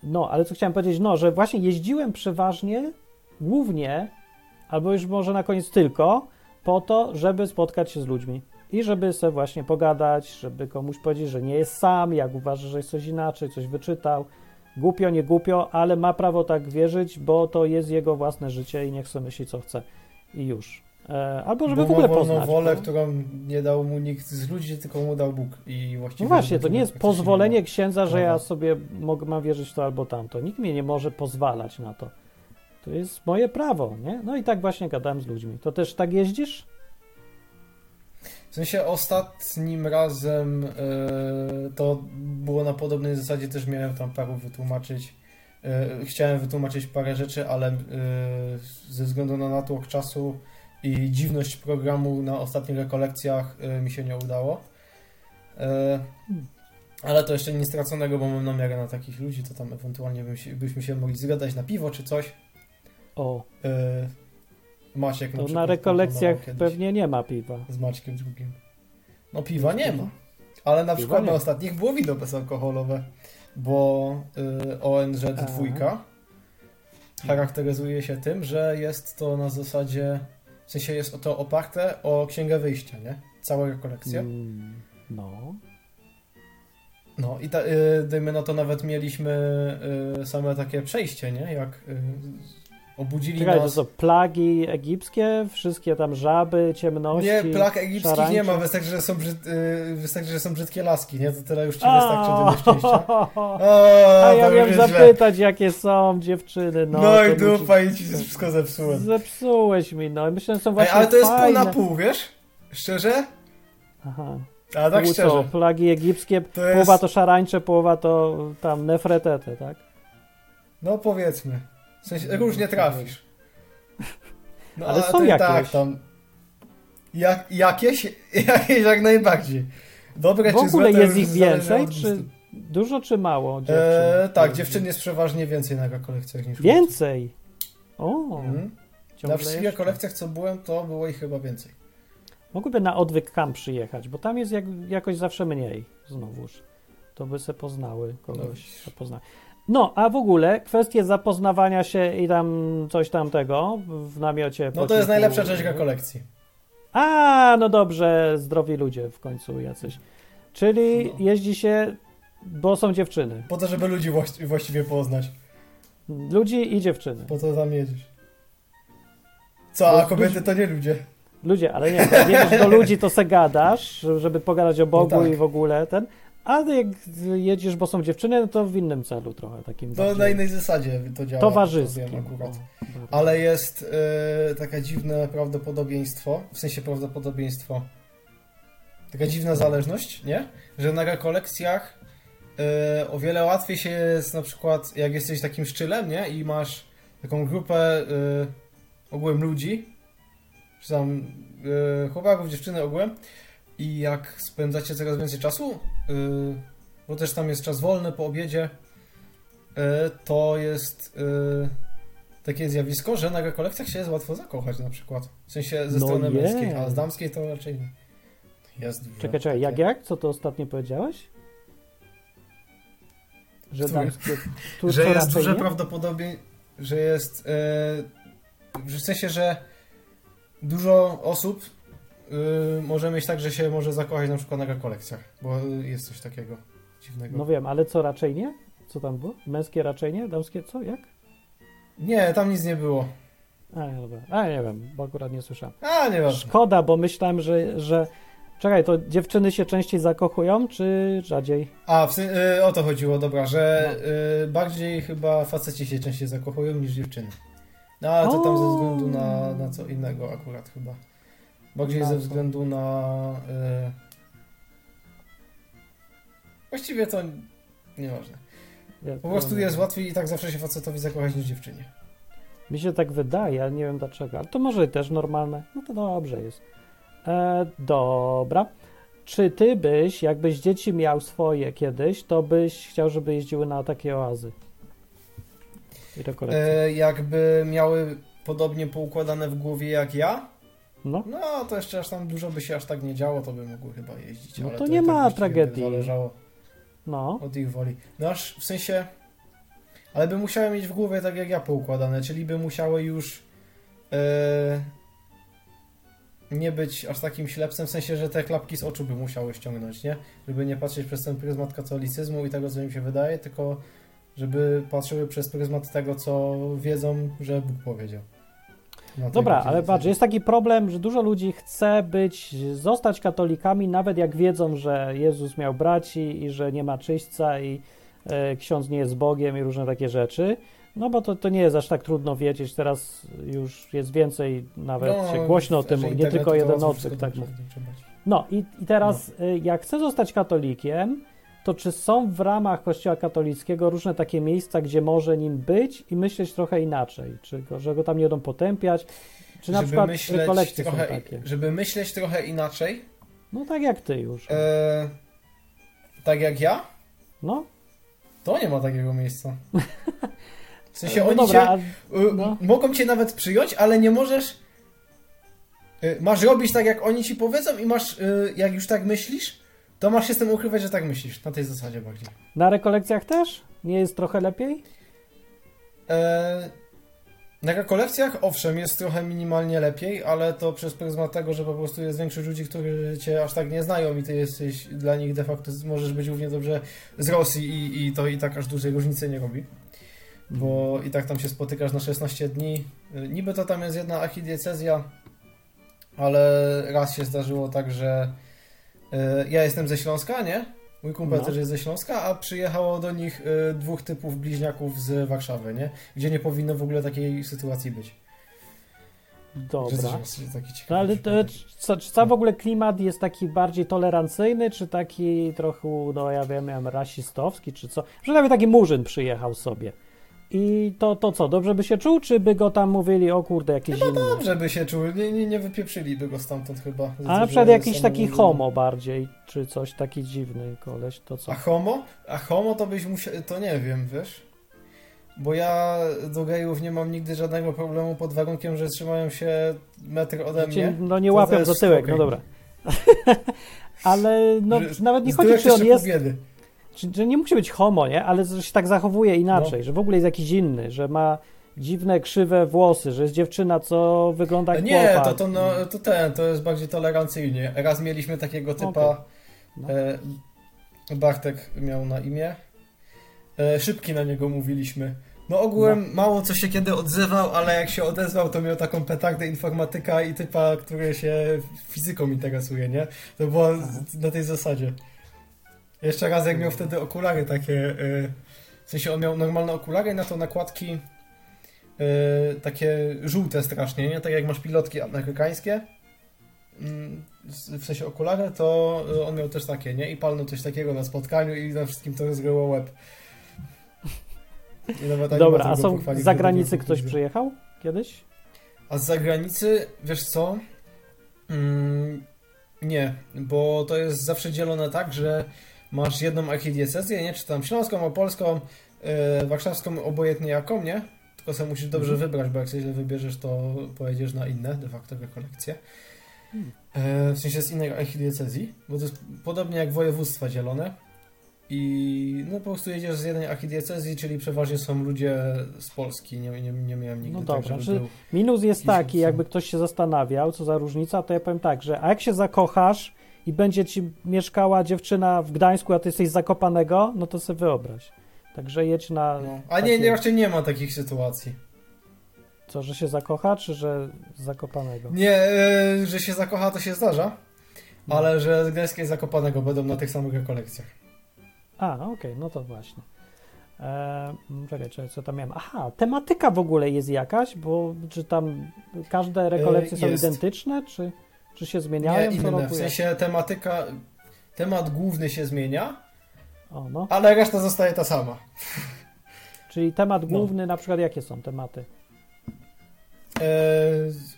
No, ale co chciałem powiedzieć, no, że właśnie jeździłem przeważnie, głównie, albo już może na koniec tylko, po to, żeby spotkać się z ludźmi. I żeby sobie właśnie pogadać, żeby komuś powiedzieć, że nie jest sam, jak uważa, że jest coś inaczej, coś wyczytał. Głupio, nie głupio, ale ma prawo tak wierzyć, bo to jest jego własne życie i niech sobie myśli, co chce. I już. E, albo żeby Bo w ogóle ma poznać. wolę, bo- którą nie dał mu nikt z ludzi, tylko mu dał Bóg. I właściwie No właśnie, to nie jest pozwolenie nie księdza, że ja sobie mogę, mam wierzyć w to albo tamto. Nikt mnie nie może pozwalać na to. To jest moje prawo, nie? No i tak właśnie gadałem z ludźmi. To też tak jeździsz? W sensie ostatnim razem e, to było na podobnej zasadzie, też miałem tam paru wytłumaczyć. E, chciałem wytłumaczyć parę rzeczy, ale e, ze względu na natłok czasu i dziwność programu na ostatnich rekolekcjach mi się nie udało. Ale to jeszcze nic straconego, bo mam namiarę na takich ludzi, to tam ewentualnie byśmy się mogli zgadać na piwo czy coś. O, Maciek to przykład na rekolekcjach pewnie nie ma piwa. z Maćkiem drugim. No piwa nie ma. Ale na Piwa przykład nie na ostatnich było wino bezalkoholowe, bo y, ONZ A. dwójka charakteryzuje się tym, że jest to na zasadzie, w sensie jest to oparte o księgę wyjścia, nie? Cała rekolekcja. Mm, no. No i ta, y, dajmy na to nawet mieliśmy y, same takie przejście, nie? Jak y, obudzili Czekaj, to nas... co, plagi egipskie? Wszystkie tam żaby, ciemności? Nie, plag egipskich nie ma, wystarczy że, są brzyd, wystarczy, że są brzydkie laski, nie? To tyle już ci wystarczy do nieszczęścia. A ja to miałem zapytać, jakie są dziewczyny. No, No, to i dupa i ci wszystko zepsułem. Zepsułeś mi, no. Myślę, że są Ej, właśnie ale to jest pół na pół, wiesz? Szczerze? Aha. A tak Pół szczerze. co, plagi egipskie, To jest, połowa to szarańcze, połowa to tam nefretete, tak? no powiedzmy. W sensie, różnie trafisz. No, Ale są i jakieś. Tak, tam. Jak, jakieś? Jakieś jak najbardziej. Dobre W czy złe ogóle to jest ich więcej, czy dużo, czy mało dziewczyn? E, tak, dziewczyn jest przeważnie więcej na rekolekcjach niż. Więcej? O, Mhm. Na wszystkich jeszcze. rekolekcjach, co byłem, to było ich chyba więcej. Mogłyby na odwyk camp przyjechać, bo tam jest jak, jakoś zawsze mniej znowuż. To by se poznały No kogoś. zapozna. No, a w ogóle kwestie zapoznawania się i tam coś tamtego w namiocie. No to jest najlepsza część rekolekcji. A, no dobrze, zdrowi ludzie w końcu jacyś. Czyli No. jeździ się, bo są dziewczyny. Po to, żeby ludzi właści- właściwie poznać. Ludzi i dziewczyny. Po to tam jedziesz. Co, a kobiety to nie ludzie. Ludzie, ale nie, jedziesz do ludzi, to se gadasz, żeby pogadać o Bogu No tak. i w ogóle ten. A jak jedziesz, bo są dziewczyny, no to w innym celu trochę takim. To na bardziej innej zasadzie to działa. towarzyskim. to wiem akurat. O, bardzo. Ale jest e, takie dziwne prawdopodobieństwo, w sensie prawdopodobieństwo, taka dziwna zależność, nie? Że na rekolekcjach e, o wiele łatwiej się jest na przykład, jak jesteś takim szczylem, nie? I masz taką grupę e, ogółem ludzi, czy tam e, chłopaków, dziewczyny ogółem i jak spędzacie coraz więcej czasu, e, bo też tam jest czas wolny po obiedzie, e, to jest... E, takie zjawisko, że na rekolekcjach się jest łatwo zakochać na przykład. W sensie ze No strony jest. męskiej, a z damskiej to raczej nie. Jest. Czekaj, czekaj, jak, jak? Co to ostatnio powiedziałeś? Że damskie. Tu, Że jest duże nie? prawdopodobieństwo, że jest e, w sensie, że dużo osób e, może mieć tak, że się może zakochać na przykład na rekolekcjach, bo jest coś takiego dziwnego. No wiem, ale co raczej nie? Co tam było? Męskie raczej nie? Damskie co? Jak? Nie, tam nic nie było. A, nie, dobra. A, nie wiem, bo akurat nie słyszałem. A, nieważne. Szkoda, bo myślałem, że, że... Czekaj, to dziewczyny się częściej zakochują, czy rzadziej? A, w, y, o to chodziło, dobra, że y, bardziej chyba faceci się częściej zakochują niż dziewczyny. No, ale to tam ze O. względu na, na co innego akurat chyba. Bardziej ze względu na... Y... Właściwie to nieważne. Po prostu jest łatwiej i tak zawsze się facetowi zakochać niż dziewczynie. Mi się tak wydaje, ale nie wiem dlaczego. Ale to może też normalne. No to dobrze jest. E, dobra. Czy ty byś, jakbyś dzieci miał swoje kiedyś, to byś chciał, żeby jeździły na takie oazy? I rekolekcje. E, jakby miały podobnie poukładane w głowie jak ja, No, no to jeszcze aż tam dużo by się aż tak nie działo, to by mogły chyba jeździć. No ale to i nie tak ma tragedii. Zależało no. od ich woli. No aż w sensie, ale by musiały mieć w głowie tak jak ja poukładane, czyli by musiały już e, nie być aż takim ślepcem, w sensie, że te klapki z oczu by musiały ściągnąć, nie? Żeby nie patrzeć przez ten pryzmat katolicyzmu i tego, co im się wydaje, tylko żeby patrzyły przez pryzmat tego, co wiedzą, że Bóg powiedział. Dobra, ale patrz, jest taki problem, że dużo ludzi chce być, zostać katolikami, nawet jak wiedzą, że Jezus miał braci i że nie ma czyśćca i e, ksiądz nie jest Bogiem i różne takie rzeczy. No bo to, to nie jest aż tak trudno wiedzieć, teraz już jest więcej, nawet No, się głośno o tym mówi, nie tylko jeden wszystko tak. No i, i teraz, y, jak chcę zostać katolikiem, to czy są w ramach Kościoła katolickiego różne takie miejsca, gdzie może nim być i myśleć trochę inaczej? Czy go, że go tam nie będą potępiać? Czy na żeby przykład myśleć trochę, takie? Żeby myśleć trochę inaczej, No tak jak ty już. e, tak jak ja, No, to nie ma takiego miejsca. W sensie no oni dobra, cię, a, y, no. mogą cię nawet przyjąć, ale nie możesz, y, masz robić tak jak oni ci powiedzą i masz, y, jak już tak myślisz, to masz się z tym ukrywać, że tak myślisz. Na tej zasadzie bardziej. na rekolekcjach też? Nie jest trochę lepiej? E, na rekolekcjach, owszem, jest trochę minimalnie lepiej, ale to przez pryzmat tego, że po prostu jest większość ludzi, którzy cię aż tak nie znają i ty jesteś dla nich de facto, możesz być równie dobrze z Rosji i, i to i tak aż dużej różnicy nie robi. Bo i tak tam się spotykasz na 16 dni. Niby to tam jest jedna archidiecezja, ale raz się zdarzyło tak, że ja jestem ze Śląska, nie? Mój kumpel No. też jest ze Śląska, a przyjechało do nich y, dwóch typów bliźniaków z Warszawy, nie? Gdzie nie powinno w ogóle takiej sytuacji być. Dobra. No ale to, co, czy cały w ogóle klimat jest taki bardziej tolerancyjny, czy taki trochę, no ja wiem, rasistowski, czy co? Nawet taki murzyn przyjechał sobie. I to, to co, dobrze by się czuł, czy by go tam mówili, o kurde, jakieś Chyba inne? dobrze by się czuł, nie, nie, nie wypieprzyliby go stamtąd chyba. A na przykład jakiś taki homo bardziej, czy coś taki dziwny koleś, to co? A homo? A homo to byś musiał, to nie wiem, wiesz? Bo ja do gejów nie mam nigdy żadnego problemu pod warunkiem, że trzymają się metr ode Cię, mnie. no nie łapią za tyłek, no dobra. Ale no Że- nawet nie chodzi, czy on jest, biedy. Czy, że nie musi być homo, nie? Ale że się tak zachowuje inaczej, No. że w ogóle jest jakiś inny, że ma dziwne, krzywe włosy, że jest dziewczyna, co wygląda jak nie, chłopak. to, to, no, to ten, to jest bardziej tolerancyjnie. Raz mieliśmy takiego typa, Okej. No. e, Bartek miał na imię. E, szybki na niego mówiliśmy. No ogółem mało co się kiedy odzywał, ale jak się odezwał, to miał taką petardę informatyka i typa, który się fizyką interesuje, nie? To było z- na tej zasadzie. Jeszcze raz jak miał wtedy okulary takie, e, w sensie on miał normalne okulary, na to nakładki e, takie żółte strasznie, nie? Tak jak masz pilotki amerykańskie, mm, w sensie okulary, to e, on miał też takie, nie? I palnął coś takiego na spotkaniu i na wszystkim to rozgryło łeb. Dobra, a są z zagranicy ktoś przyjechał kiedyś? A z zagranicy, wiesz co? Mm, nie, bo to jest zawsze dzielone tak, że masz jedną archidiecezję, nie? Czy tam śląską, opolską, yy, warszawską, obojętnie jaką, nie? Tylko sobie musisz dobrze Mhm. wybrać, bo jak się źle wybierzesz, to pojedziesz na inne de facto rekolekcje. Hmm. E, w sensie z innej archidiecezji, bo to jest podobnie jak województwa dzielone. I no po prostu jedziesz z jednej archidiecezji, czyli przeważnie są ludzie z Polski. Nie, nie, nie miałem nigdy No tak, dobra, był Minus jest taki, jakby ktoś się zastanawiał, co za różnica, to ja powiem tak, że a jak się zakochasz i będzie ci mieszkała dziewczyna w Gdańsku, a ty jesteś z Zakopanego, no to sobie wyobraź. Także jedź na. No. A nie, takie- nie, raczej nie ma takich sytuacji. Co, że się zakocha, czy że zakopanego? Nie, e, że się zakocha, to się zdarza, No. ale że gęskie zakopanego będą na tych samych rekolekcjach. A, okej, no to właśnie. E, m, czekaj, czekaj, co tam miałem? Aha, tematyka w ogóle jest jakaś, bo czy tam każde rekolekcje są jest. identyczne, czy, czy się Nie, zmieniają co inne. W sensie tematyka, temat główny się zmienia, O, no. ale reszta zostaje ta sama. Czyli temat No. główny, na przykład jakie są tematy? E,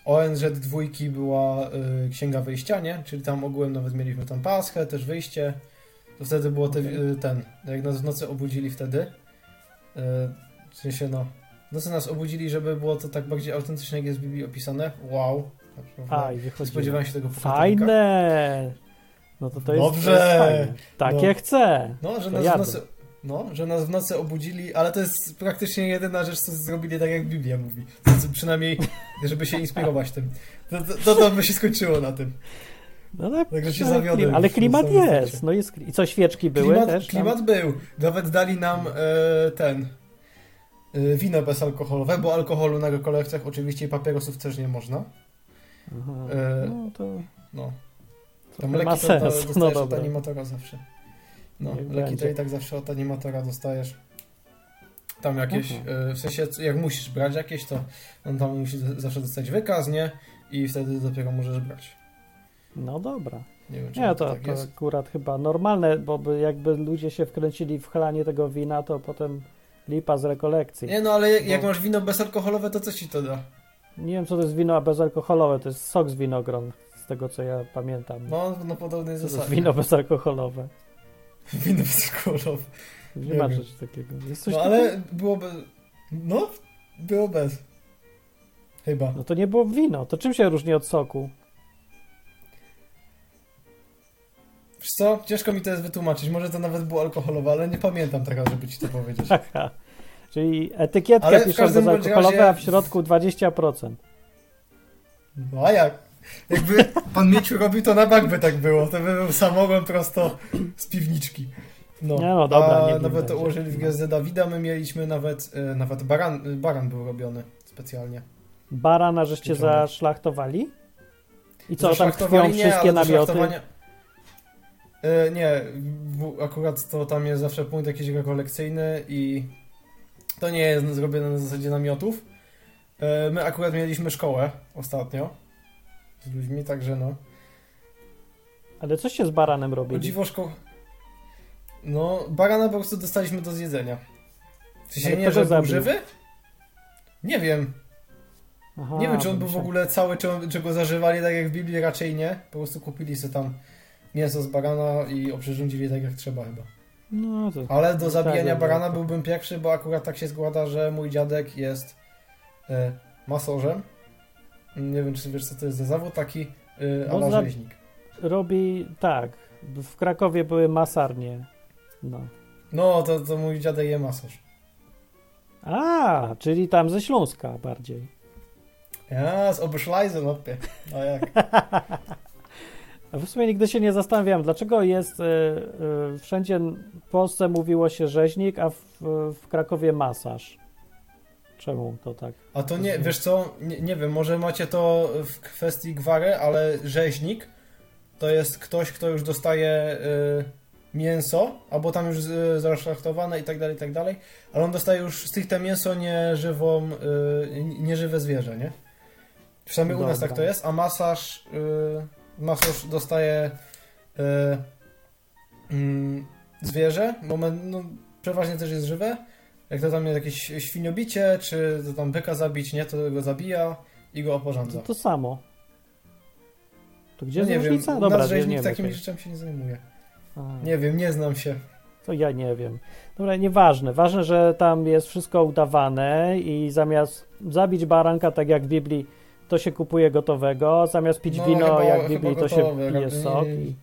ONZ dwójki była e, Księga Wyjścia, nie? Czyli tam ogółem nawet mieliśmy tam Paschę, też wyjście. To wtedy było te, Okej. e, ten, jak nas w nocy obudzili wtedy. W sensie no, w nocy nas obudzili, żeby było to tak bardziej autentycznie, jak jest w Biblii opisane. Wow. A, i wychodzi. spodziewałem się tego. Fajne! No to to jest, Dobrze. to jest fajne. Takie No. chcę. No, że To nas w nocy... No, że nas w nocy obudzili, ale to jest praktycznie jedyna rzecz, co zrobili tak jak Biblia mówi. Znaczy, przynajmniej, żeby się inspirować tym. To, to, to, to by się skończyło na tym. No tak, Także się ale zawiodłem Ale klimat jest. No jest. I co, świeczki były Klimat, też? tam? klimat był. Nawet dali nam e, ten e, wino bezalkoholowe, bo alkoholu na rekolekcjach oczywiście i papierosów też nie można. Aha. E, No to No. to Tam ma leki to, to sens. dostajesz No od dobra. animatora zawsze. No, Niech leki to będzie. i tak zawsze od animatora dostajesz. Tam jakieś, e, w sensie jak musisz brać jakieś, to on tam musi zawsze dostać wykaz, nie? I wtedy dopiero możesz brać. No dobra. Nie wiem, czy Nie, to, to, tak to jest. akurat chyba normalne, bo by jakby ludzie się wkręcili w chlanie tego wina, to potem lipa z rekolekcji. Nie no, ale jak, jak Bo- masz wino bezalkoholowe, to co ci to da? Nie wiem, co to jest wino bezalkoholowe, to jest sok z winogron, z tego co ja pamiętam. No, na podobnej to jest zasadzie. wino bezalkoholowe. Wino bezalkoholowe. Nie, Nie ma czegoś takiego. No, takiego? ale byłoby... No, było bez. Chyba. No to nie było wino. To czym się różni od soku? Wiesz co? Ciężko mi to jest wytłumaczyć. Może to nawet było alkoholowe, ale nie pamiętam teraz, żeby ci to powiedzieć. Czyli etykietkę Ale piszą bezalkoholowe, razie- a w środku 20%. No a jak? Jakby pan Mieciu robił, to na bank by tak było. To by był samogon prosto z piwniczki. No, Nie, no dobra, im nawet to ułożyli w GSD Dawida, my mieliśmy nawet, e, nawet baran, baran był robiony specjalnie. Barana żeście Pieczone. zaszlachtowali? I co, tam krwią nie, wszystkie namioty? E, nie, akurat to tam jest zawsze punkt jakiś rekolekcyjny i to nie jest zrobione na zasadzie namiotów. E, my akurat mieliśmy szkołę ostatnio z ludźmi, także no. Ale coście z baranem O robili? dziwo szko... No, barana po prostu dostaliśmy do zjedzenia. Sensie Ale nie, że był żywy? Nie wiem. Aha, nie wiem, czy on był w ogóle cały, czy, on, czy go zażywali tak jak w Biblii, raczej nie. Po prostu kupili sobie tam mięso z barana i oprzyrządzili tak jak trzeba chyba. No to... Ale do zabijania Tak, barana tak. byłbym pierwszy, bo akurat tak się składa, że mój dziadek jest e, masorzem. Nie wiem, czy wiesz, co to jest za zawód, taki e, No, ala za-. Robi tak. W Krakowie były masarnie. No. No, to, to mój dziadek je masorz. A, czyli tam ze Śląska bardziej. Ja, z Oberschleizen, opie. A jak? W sumie nigdy się nie zastanawiałem, dlaczego jest y, y, wszędzie w Polsce mówiło się rzeźnik, a w, w Krakowie masaż. Czemu to tak? A to nie, wiesz co, nie, nie wiem, może macie to w kwestii gwary, ale rzeźnik to jest ktoś, kto już dostaje y, mięso, albo tam już y, zaszlachtowane i tak dalej, i tak dalej, ale on dostaje już stricte mięso, nie żywą, y, nieżywe zwierzę, nie? Przynajmniej u nas tak to jest, a masaż, y, masaż dostaje y, mm, zwierzę, moment, no, przeważnie też jest żywe, jak to tam jest jakieś świniobicie, czy to tam byka zabić, nie, to go zabija i go oporządza. To, to samo. To gdzie No jest nie wiem, różnica? u Dobra, nas nie, rzeźnik takimi wiem. rzeczami się nie zajmuje. A, Nie wiem, nie znam się. To ja nie wiem. Dobra, nieważne. Ważne, że tam jest wszystko udawane i zamiast zabić baranka, tak jak w Biblii, to się kupuje gotowego, zamiast pić No, wino, chyba- jak Biblii, to się pije sok. I...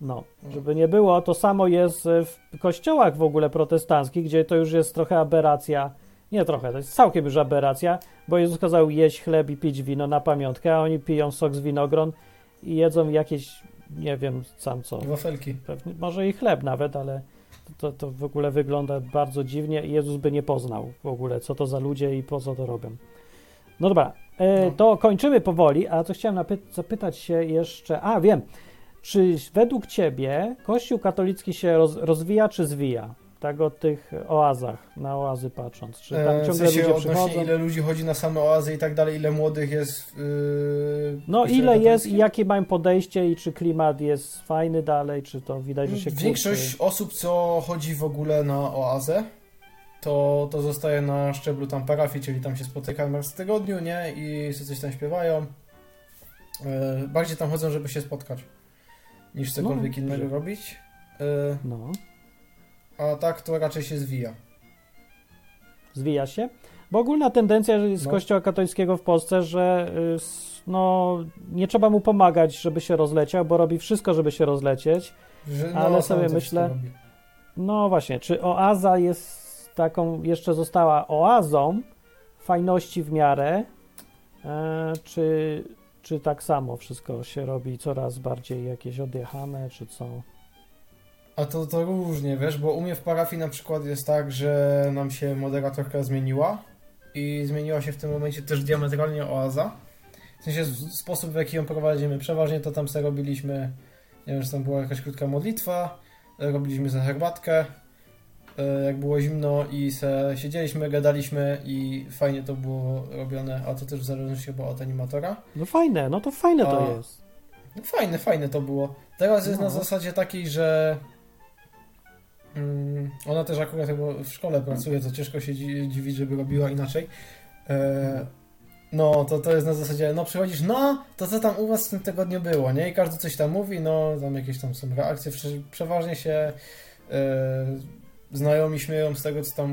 No, żeby nie było, to samo jest w kościołach w ogóle protestanckich, gdzie to już jest trochę aberracja. Nie trochę, to jest całkiem już aberracja, bo Jezus kazał jeść chleb i pić wino na pamiątkę, a oni piją sok z winogron i jedzą jakieś, nie wiem sam co, Wafelki. pewnie, może i chleb nawet, ale to, to w ogóle wygląda bardzo dziwnie i Jezus by nie poznał w ogóle, co to za ludzie i po co to robią. No dobra, e, No. to kończymy powoli, a to chciałem zapytać się jeszcze, a wiem, czy według Ciebie Kościół katolicki się roz, rozwija czy zwija? Tak o tych oazach, na oazy patrząc. Czy tam E, w ciągle sensie ludzie przychodzą? ile ludzi chodzi na same oazy i tak dalej, ile młodych jest w yy, No ile jest i jakie mają podejście i czy klimat jest fajny dalej, czy to widać, że się Większość kurczy? osób, co chodzi w ogóle na oazę, to, to zostaje na szczeblu tam parafii, czyli tam się spotykają raz w tygodniu, nie? I sobie coś tam śpiewają. E, bardziej tam chodzą, żeby się spotkać, niż cokolwiek No, innego dobrze. robić. E, No, a tak to raczej się zwija. zwija się. Bo ogólna tendencja z No. kościoła katolickiego w Polsce, że y, no, nie trzeba mu pomagać, żeby się rozleciał, bo robi wszystko, żeby się rozlecieć. Że, no, Ale sobie myślę-. No właśnie, czy oaza jest taką, jeszcze została oazą fajności w miarę, e, czy, czy tak samo wszystko się robi coraz bardziej jakieś odjechane, czy co? A to, to różnie, wiesz, bo u mnie w parafii na przykład jest tak, że nam się moderatorka zmieniła i zmieniła się w tym momencie też diametralnie oaza. W sensie sposób, w jaki ją prowadzimy. Przeważnie to tam sobie robiliśmy, nie wiem, że tam była jakaś krótka modlitwa, robiliśmy za herbatkę, jak było zimno i se siedzieliśmy, gadaliśmy i fajnie to było robione, a to też w zależności chyba od animatora. No fajne, no to fajne to A, jest. No fajne, fajne to było. Teraz jest No. na zasadzie takiej, że mm, ona też akurat chyba w szkole pracuje, to ciężko się dzi- dziwić, żeby robiła inaczej. E, no, to, to jest na zasadzie, no przychodzisz, no, to co tam u was w tym tygodniu było, nie? I każdy coś tam mówi, no, tam jakieś tam są reakcje, Prze- przeważnie się e, znajomi śmieją z tego, co tam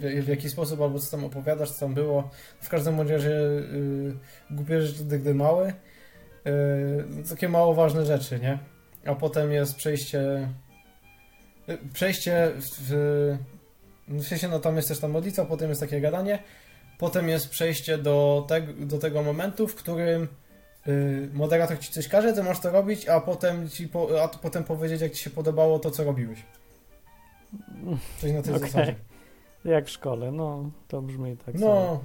w, jaki sposób, albo co tam opowiadasz, co tam było. W każdym razie y, głupie rzeczy dygdy mały. Yy, takie mało ważne rzeczy, nie? A potem jest przejście. yy, Przejście w. w w sensie, no tam jest też ta modlitwa, potem jest takie gadanie, potem jest przejście do, teg, do tego momentu, w którym yy, moderator ci coś każe, ty masz to robić, a potem ci po, a potem powiedzieć, jak ci się podobało to, co robiłeś. Coś na tej Okej. zasadzie. Jak w szkole, no to brzmi tak samo.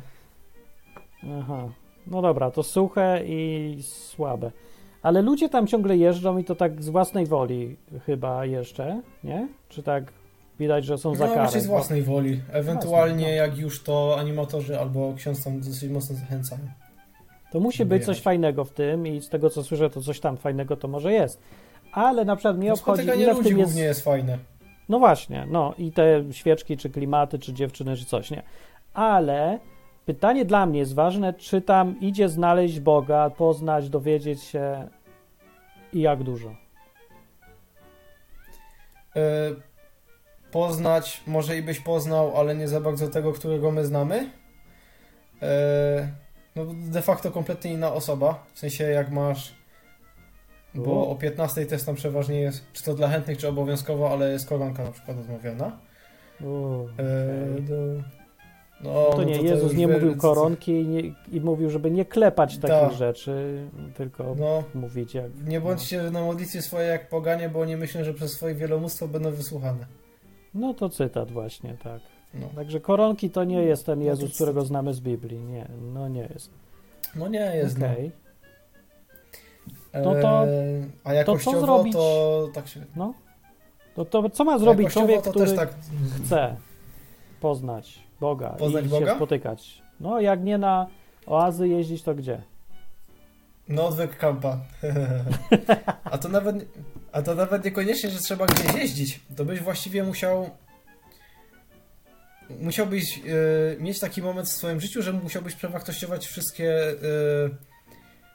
No, Aha. No dobra, to suche i słabe. Ale ludzie tam ciągle jeżdżą i to tak z własnej woli chyba jeszcze, nie? Czy tak widać, że są za no karę? z własnej woli. Ewentualnie no. jak już to animatorzy albo ksiądz tam dosyć mocno zachęcają. To musi żeby być coś fajnego w tym i z tego co słyszę, to coś tam fajnego to może jest. Ale na przykład mnie No, obchodzi, ile w tym jest... głównie jest fajne. No właśnie, no i te świeczki, czy klimaty, czy dziewczyny, czy coś, nie? Ale pytanie dla mnie jest ważne, czy tam idzie znaleźć Boga, poznać, dowiedzieć się i jak dużo. E, poznać, może i byś poznał, ale nie za bardzo tego, którego my znamy. E, no de facto kompletnie inna osoba, w sensie jak masz, bo O. o 15 też tam przeważnie jest, czy to dla chętnych, czy obowiązkowo, ale jest koronka na przykład odmawiana. Uuu, E, okej. do, no, No to no nie, to Jezus już nie mówił koronki i, nie, i mówił, żeby nie klepać takich Tak. rzeczy, tylko No, mówić jak... nie bądźcie na modlitwie swoje jak poganie, bo nie myślę, że przez swoje wielomóstwo będą wysłuchane. No to cytat właśnie, tak. No, Także koronki to nie jest ten No to Jezus, którego znamy z Biblii. Nie, no nie jest. no nie jest. no. Okej. No to- a jakościowo co zrobić? to tak się... To, to co ma zrobić człowiek, to który też tak... chce poznać Boga Poznać i Boga? się spotykać? No jak nie na oazy jeździć, to gdzie? No odwyk kampa. a to nawet... A to nawet niekoniecznie, że trzeba gdzieś jeździć. To byś właściwie musiał... Musiałbyś e, mieć taki moment w swoim życiu, że musiałbyś przewartościować wszystkie e,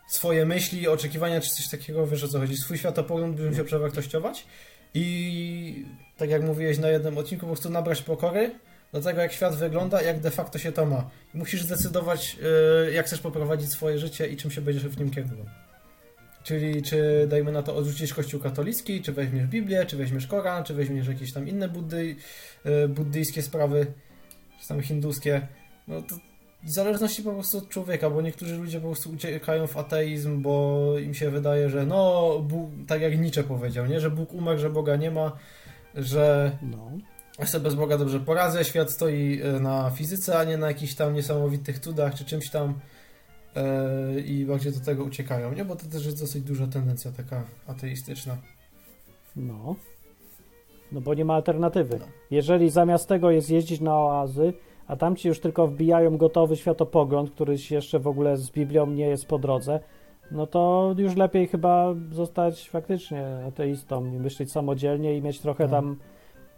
swoje myśli, oczekiwania, czy coś takiego, wiesz o co chodzi. Swój światopogląd byś musiał przewartościować i tak jak mówiłeś na jednym odcinku, po prostu nabrać pokory do tego, jak świat wygląda, jak de facto się to ma. I musisz zdecydować, e, jak chcesz poprowadzić swoje życie i czym się będziesz w nim kierował. Czyli czy, dajmy na to, odrzucisz kościół katolicki, czy weźmiesz Biblię, czy weźmiesz Koran, czy weźmiesz jakieś tam inne buddy, e, buddyjskie sprawy, czy tam hinduskie. No to w zależności po prostu od człowieka, bo niektórzy ludzie po prostu uciekają w ateizm, bo im się wydaje, że no, Bóg, tak jak Nietzsche powiedział, nie? że Bóg umarł, że Boga nie ma, że No. ja sobie bez Boga dobrze poradzę, świat stoi e, na fizyce, a nie na jakichś tam niesamowitych cudach czy czymś tam e, i bardziej do tego uciekają, nie? Bo to też jest dosyć duża tendencja taka ateistyczna. No. No bo nie ma alternatywy. No. Jeżeli zamiast tego jest jeździć na oazy, a tam ci już tylko wbijają gotowy światopogląd, który jeszcze w ogóle z Biblią nie jest po drodze, no to już lepiej chyba zostać faktycznie ateistą i myśleć samodzielnie i mieć trochę No. tam,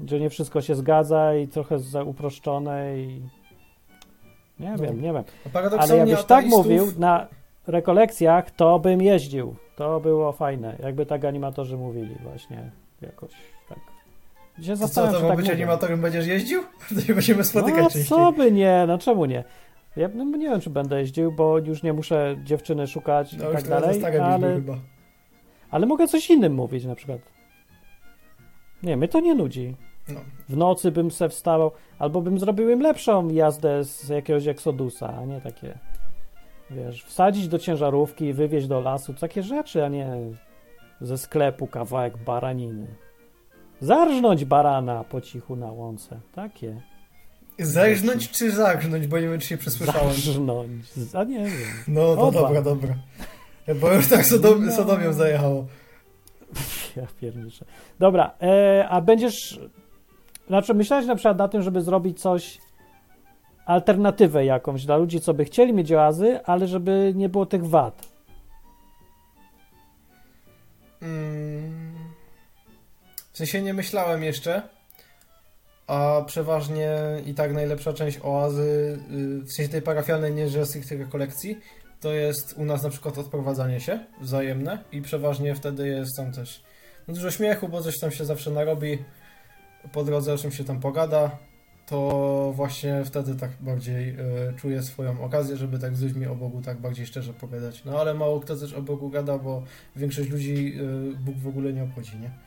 że nie wszystko się zgadza i trochę za uproszczone i nie No. wiem, nie wiem. Ale jakbyś tak mówił na rekolekcjach, to bym jeździł. To było fajne. Jakby tak animatorzy mówili właśnie jakoś Się To co, to ma tak być animatorem będziesz jeździł? To się będziemy spotykać No częściej. co by nie, no czemu nie? Ja no, nie wiem, czy będę jeździł, bo już nie muszę dziewczyny szukać i No już tak dalej, ale... ale, chyba. ale mogę coś innym mówić na przykład. Nie, mnie to nie nudzi. No. W nocy bym se wstawał, albo bym zrobił im lepszą jazdę z jakiegoś Exodusa, a nie takie, wiesz, wsadzić do ciężarówki, wywieźć do lasu, takie rzeczy, a nie ze sklepu kawałek baraniny. Zarżnąć barana po cichu na łące, takie. Zerżnąć czy zagrnąć, bo nie wiem, czy się przesłyszałem. Zarżnąć, a nie wiem. No, to Oba. dobra, dobra. Bo już tak Sodom, No. Sodomią zajechało. Ja pierniczę. Dobra, e, a będziesz. Znaczy, myślałeś na przykład na tym, żeby zrobić coś, alternatywę jakąś dla ludzi, co by chcieli mieć oazy, ale żeby nie było tych wad. Mm. W sensie nie myślałem jeszcze, a przeważnie i tak najlepsza część oazy, y, w sensie tej parafialnej, nie że z tych, kolekcji, to jest u nas na przykład odprowadzanie się wzajemne i przeważnie wtedy jest tam też dużo śmiechu, bo coś tam się zawsze narobi po drodze, o czym się tam pogada, to właśnie wtedy tak bardziej y, czuję swoją okazję, żeby tak z ludźmi o Bogu tak bardziej szczerze pogadać. No ale mało kto też o Bogu gada, bo większość ludzi y, Bóg w ogóle nie obchodzi, nie?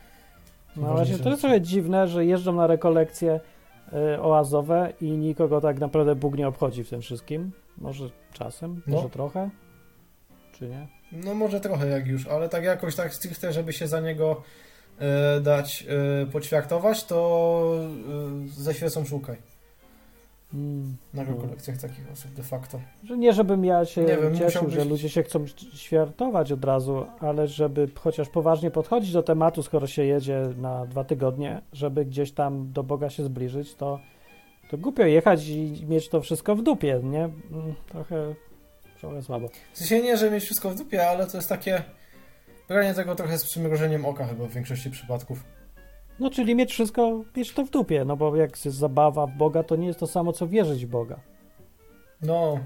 No właśnie, to jest trochę dziwne, że jeżdżą na rekolekcje e, oazowe i nikogo tak naprawdę Bóg nie obchodzi w tym wszystkim. Może czasem, No. może trochę, czy nie? No może trochę jak już, ale tak jakoś tak stricte, żeby się za niego e, dać e, poćwiartować, to e, ze świecą szukaj. Mm, Na no. rekolekcjach takich osób de facto. Że nie, żebym ja się Nie wiem, cieszył, że ludzie się chcą świartować od razu, ale żeby chociaż poważnie podchodzić do tematu, skoro się jedzie na dwa tygodnie, żeby gdzieś tam do Boga się zbliżyć, to, to głupio jechać i mieć to wszystko w dupie, nie? Mm, Trochę, trochę słabo. W sensie nie, że mieć wszystko w dupie, ale to jest takie branie tego trochę z przymrużeniem oka chyba w większości przypadków. No, czyli mieć wszystko, mieć to w dupie, no bo jak jest zabawa w Boga, to nie jest to samo, co wierzyć w Boga. No,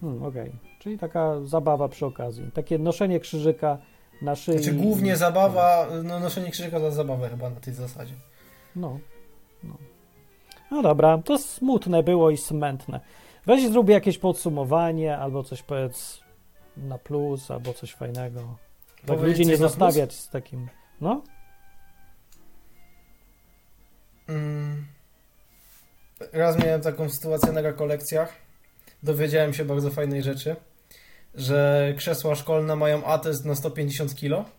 Hmm, okej. Czyli taka zabawa przy okazji. Takie noszenie krzyżyka na szyi. znaczy głównie zabawa, no noszenie krzyżyka za zabawę chyba na tej zasadzie. No. No. no dobra, to smutne było i smętne. Weź zrób jakieś podsumowanie, albo coś powiedz na plus, albo coś fajnego. Tak ludzi nie zostawiać z takim. No? Mm. Raz miałem taką sytuację na rekolekcjach. Dowiedziałem się bardzo fajnej rzeczy, że krzesła szkolne mają atest na 150 kg,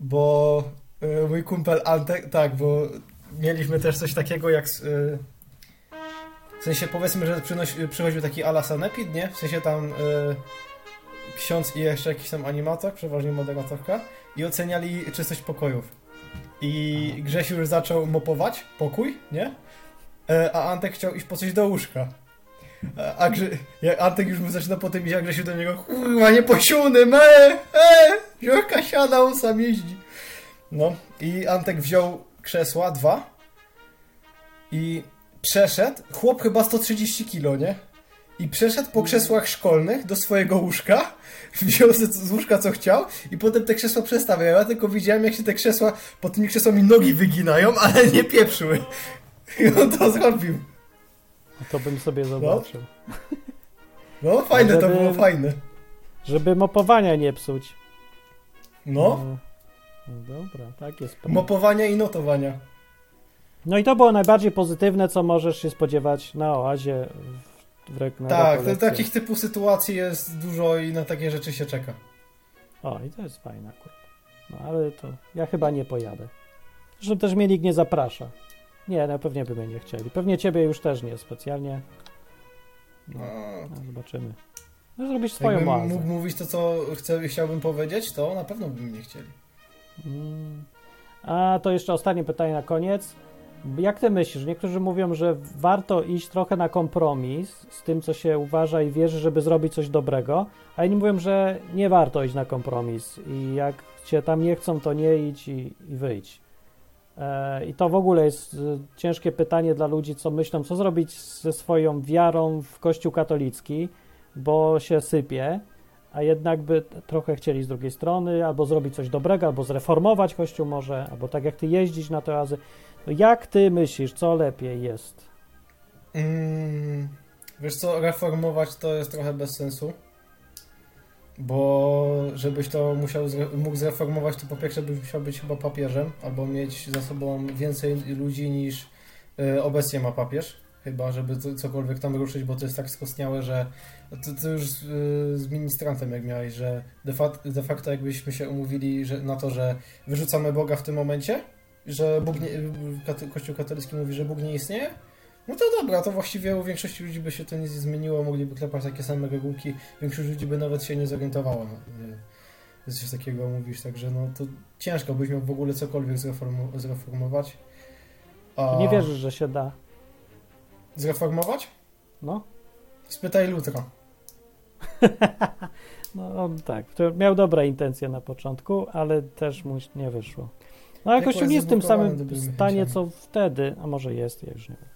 bo y, mój kumpel Antek, tak, bo mieliśmy też coś takiego jak y, w sensie powiedzmy, że przynosi, przychodził taki ala sanepid, nie? W sensie tam y, ksiądz i jeszcze jakiś tam animator, przeważnie moderatorka i oceniali czystość pokojów. I Grzesiu już zaczął mopować pokój, nie? E, A Antek chciał iść po coś do łóżka. A- A Grze... Antek już mu zaczyna potem iść, a Grzesiu do niego kurwa, nie posiłny, me, e, Ziorka siada, on sam jeździ. No, i Antek wziął krzesła, dwa i przeszedł, chłop chyba 130 kilo, nie? I przeszedł po krzesłach szkolnych do swojego łóżka, wziął z z łóżka co chciał i potem te krzesła przestawiał. Ja tylko widziałem, jak się te krzesła, pod tymi krzesłami nogi wyginają, ale nie pieprzły. I on to zrobił. To bym sobie zobaczył. No, fajne to Żeby- było, fajne. Żeby mopowania nie psuć. No, E, No dobra, tak jest. mopowania i notowania. No i to było najbardziej pozytywne, co możesz się spodziewać na oazie na Tak, to, takich typu sytuacji jest dużo i na takie rzeczy się czeka. O, i to jest fajne akurat. No ale to ja chyba nie pojadę. Że też mnie nikt nie zaprasza. Nie, no pewnie by mnie nie chcieli. Pewnie ciebie już też nie specjalnie. No, no zobaczymy. No, zrobisz swoją Jakbym oazę. mógł mówić to, co chcę, chciałbym powiedzieć, to na pewno by mnie chcieli. Mm. A to jeszcze ostatnie pytanie na koniec. Jak ty myślisz? Niektórzy mówią, że warto iść trochę na kompromis z tym, co się uważa i wierzy, żeby zrobić coś dobrego, a inni mówią, że nie warto iść na kompromis i jak cię tam nie chcą, to nie idź i, i wyjdź. E, I to w ogóle jest e, ciężkie pytanie dla ludzi, co myślą, co zrobić ze swoją wiarą w Kościół katolicki, bo się sypie, a jednak by trochę chcieli z drugiej strony albo zrobić coś dobrego, albo zreformować Kościół może, albo tak jak ty jeździć na te oazy. Jak ty myślisz, co lepiej jest? Mm, wiesz co, reformować to jest trochę bez sensu. Bo żebyś to musiał mógł zreformować, to po pierwsze byś musiał być chyba papieżem, albo mieć za sobą więcej ludzi niż y, obecnie ma papież. Chyba, żeby co- cokolwiek tam ruszyć, bo to jest tak skostniałe, że to, to już z, y, z ministrantem jak miałeś, że de, fa- de facto jakbyśmy się umówili że, na to, że wyrzucamy Boga w tym momencie, że Bóg nie, Kościół katolicki mówi, że Bóg nie istnieje, no to dobra, to właściwie u większości ludzi by się to nic nie zmieniło, mogliby klepać takie same regułki, większość ludzi by nawet się nie zorientowała, no, że coś takiego mówisz, także no to ciężko byś miał w ogóle cokolwiek zreformu- zreformować. A Nie wierzysz, że się da. Zreformować? No, Spytaj Lutra. no on tak. Miał dobre intencje na początku, ale też mu nie wyszło. No Kościół nie jest w tym samym stanie, co wtedy, a może jest, ja już nie wiem.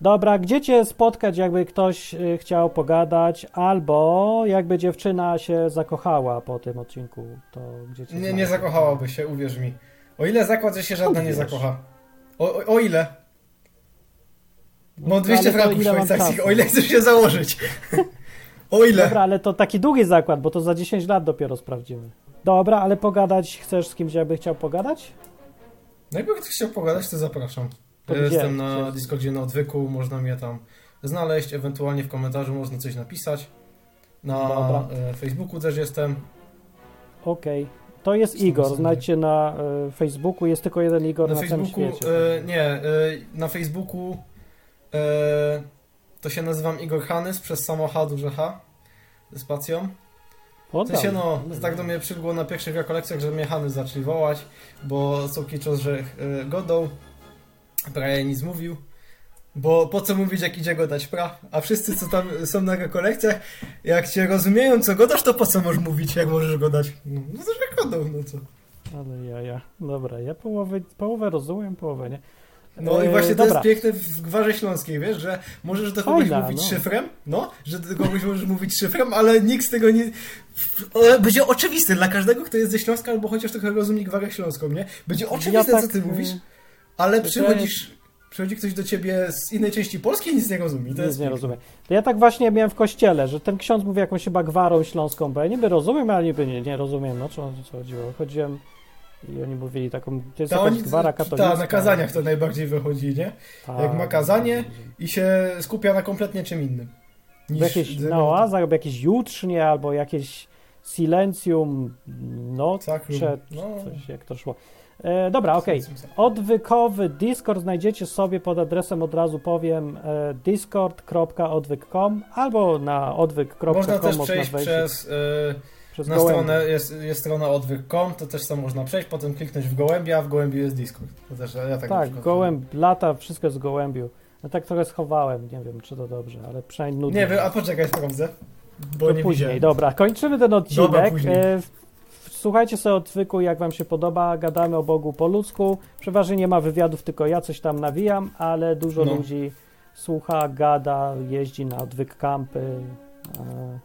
Dobra, gdzie cię spotkać, jakby ktoś y, chciał pogadać, albo jakby dziewczyna się zakochała po tym odcinku, to gdzie cię Nie, nie zakochałaby się, uwierz mi. O ile zakład, że się żadna nie zakocha? O, o, o ile? No, Mam 200 ale to franków szwajcarskich, o ile chcesz się założyć? o ile? Dobra, ale to taki długi zakład, bo to za 10 lat dopiero sprawdzimy. Dobra, ale pogadać chcesz z kimś, jakby chciał pogadać? No jakby ktoś chciał pogadać, to zapraszam. To Ja? Jestem na? Discordzie na odwyku, można mnie tam znaleźć, ewentualnie w komentarzu można coś napisać. Na Dobra. e, Facebooku też jestem. Okej. To jest Są Igor, znajdźcie na y, Facebooku, jest tylko jeden Igor Na na, całym Facebooku, świecie. e, nie, e, na Facebooku to się nazywam Igor Hanys przez samo H, duże H, ze spacją. W Podam. sensie no, tak do mnie przylgło na pierwszych rekolekcjach, że mnie Hany zaczęli wołać, bo są czas, że e, godą, prawie nic mówił. Bo po co mówić, jak idzie godać pra? A wszyscy, co tam są na rekolekcjach, jak cię rozumieją, co godasz, to po co możesz mówić, jak możesz godać? No to że godą, no co. Ale ja, ja. Dobra, ja połowę, połowę rozumiem, połowę nie. No i E, właśnie to dobra. jest piękne w Gwarze Śląskiej, wiesz, że możesz do kogoś Fajna, mówić no. szyfrem, no, że do kogoś możesz mówić szyfrem, ale nikt z tego nie... Będzie oczywiste dla każdego, kto jest ze Śląska, albo chociaż trochę rozumie Gwarę Śląską, nie? Będzie oczywiste, Ja co tak, ty mówisz, y, ale przychodzisz... Przychodzi ktoś do ciebie z innej części Polski i nic nie rozumie. To Nic jest nie piękne. rozumiem. To ja tak właśnie miałem w kościele, że ten ksiądz mówi jakąś chyba gwarą śląską, bo ja niby rozumiem, ale niby nie, nie rozumiem, no co, o co chodziło. Chodziłem i oni mówili taką, to jest Ta, jakaś gwara katolicka. ta, na kazaniach to najbardziej wychodzi, nie? Tak. jak ma kazanie, I się skupia na kompletnie czym innym. W jakieś, na oazach, albo jakieś jutrznie, albo jakieś silencium, no, Tak, przed, no. coś jak to szło. E, dobra, okej. Odwykowy Discord znajdziecie sobie pod adresem, od razu powiem, e, discord.odwyk.com albo na odwyk.com Można też można przejść wejść przez... y, przez Na gołębie. stronę jest, jest strona odwyk.com, to też tam można przejść, potem kliknąć w gołębia, a w gołębiu jest Discord. To też ja tak, Tak, gołęb lata, wszystko jest w gołębiu. No tak trochę schowałem, nie wiem czy to dobrze, ale przynajmniej nudno. Nie wiem, a poczekaj, sprawdzę. Bo to nie później, widziałem. dobra, kończymy ten odcinek. Dobra, później. E, Słuchajcie sobie odwyku, jak wam się podoba, gadamy o Bogu po ludzku. Przeważnie nie ma wywiadów, tylko ja coś tam nawijam, ale dużo No. ludzi słucha, gada, jeździ na odwyk kampy, e,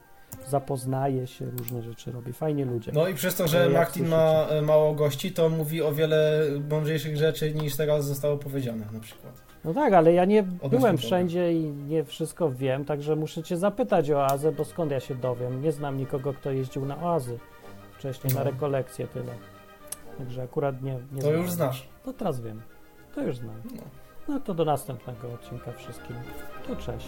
zapoznaje się, różne rzeczy robi. Fajnie ludzie. No i przez to, że Martin ma e, mało gości, to mówi o wiele mądrzejszych rzeczy niż teraz zostało powiedziane na przykład. No tak, ale ja nie Odnośnie byłem wszędzie i nie wszystko wiem, także muszę cię zapytać o oazę, bo skąd ja się dowiem? Nie znam nikogo, kto jeździł na oazy wcześniej, na No. rekolekcje tyle. Także akurat nie, nie To znam. już znasz. To teraz wiem. To już znam. No. No to do następnego odcinka wszystkim. To cześć.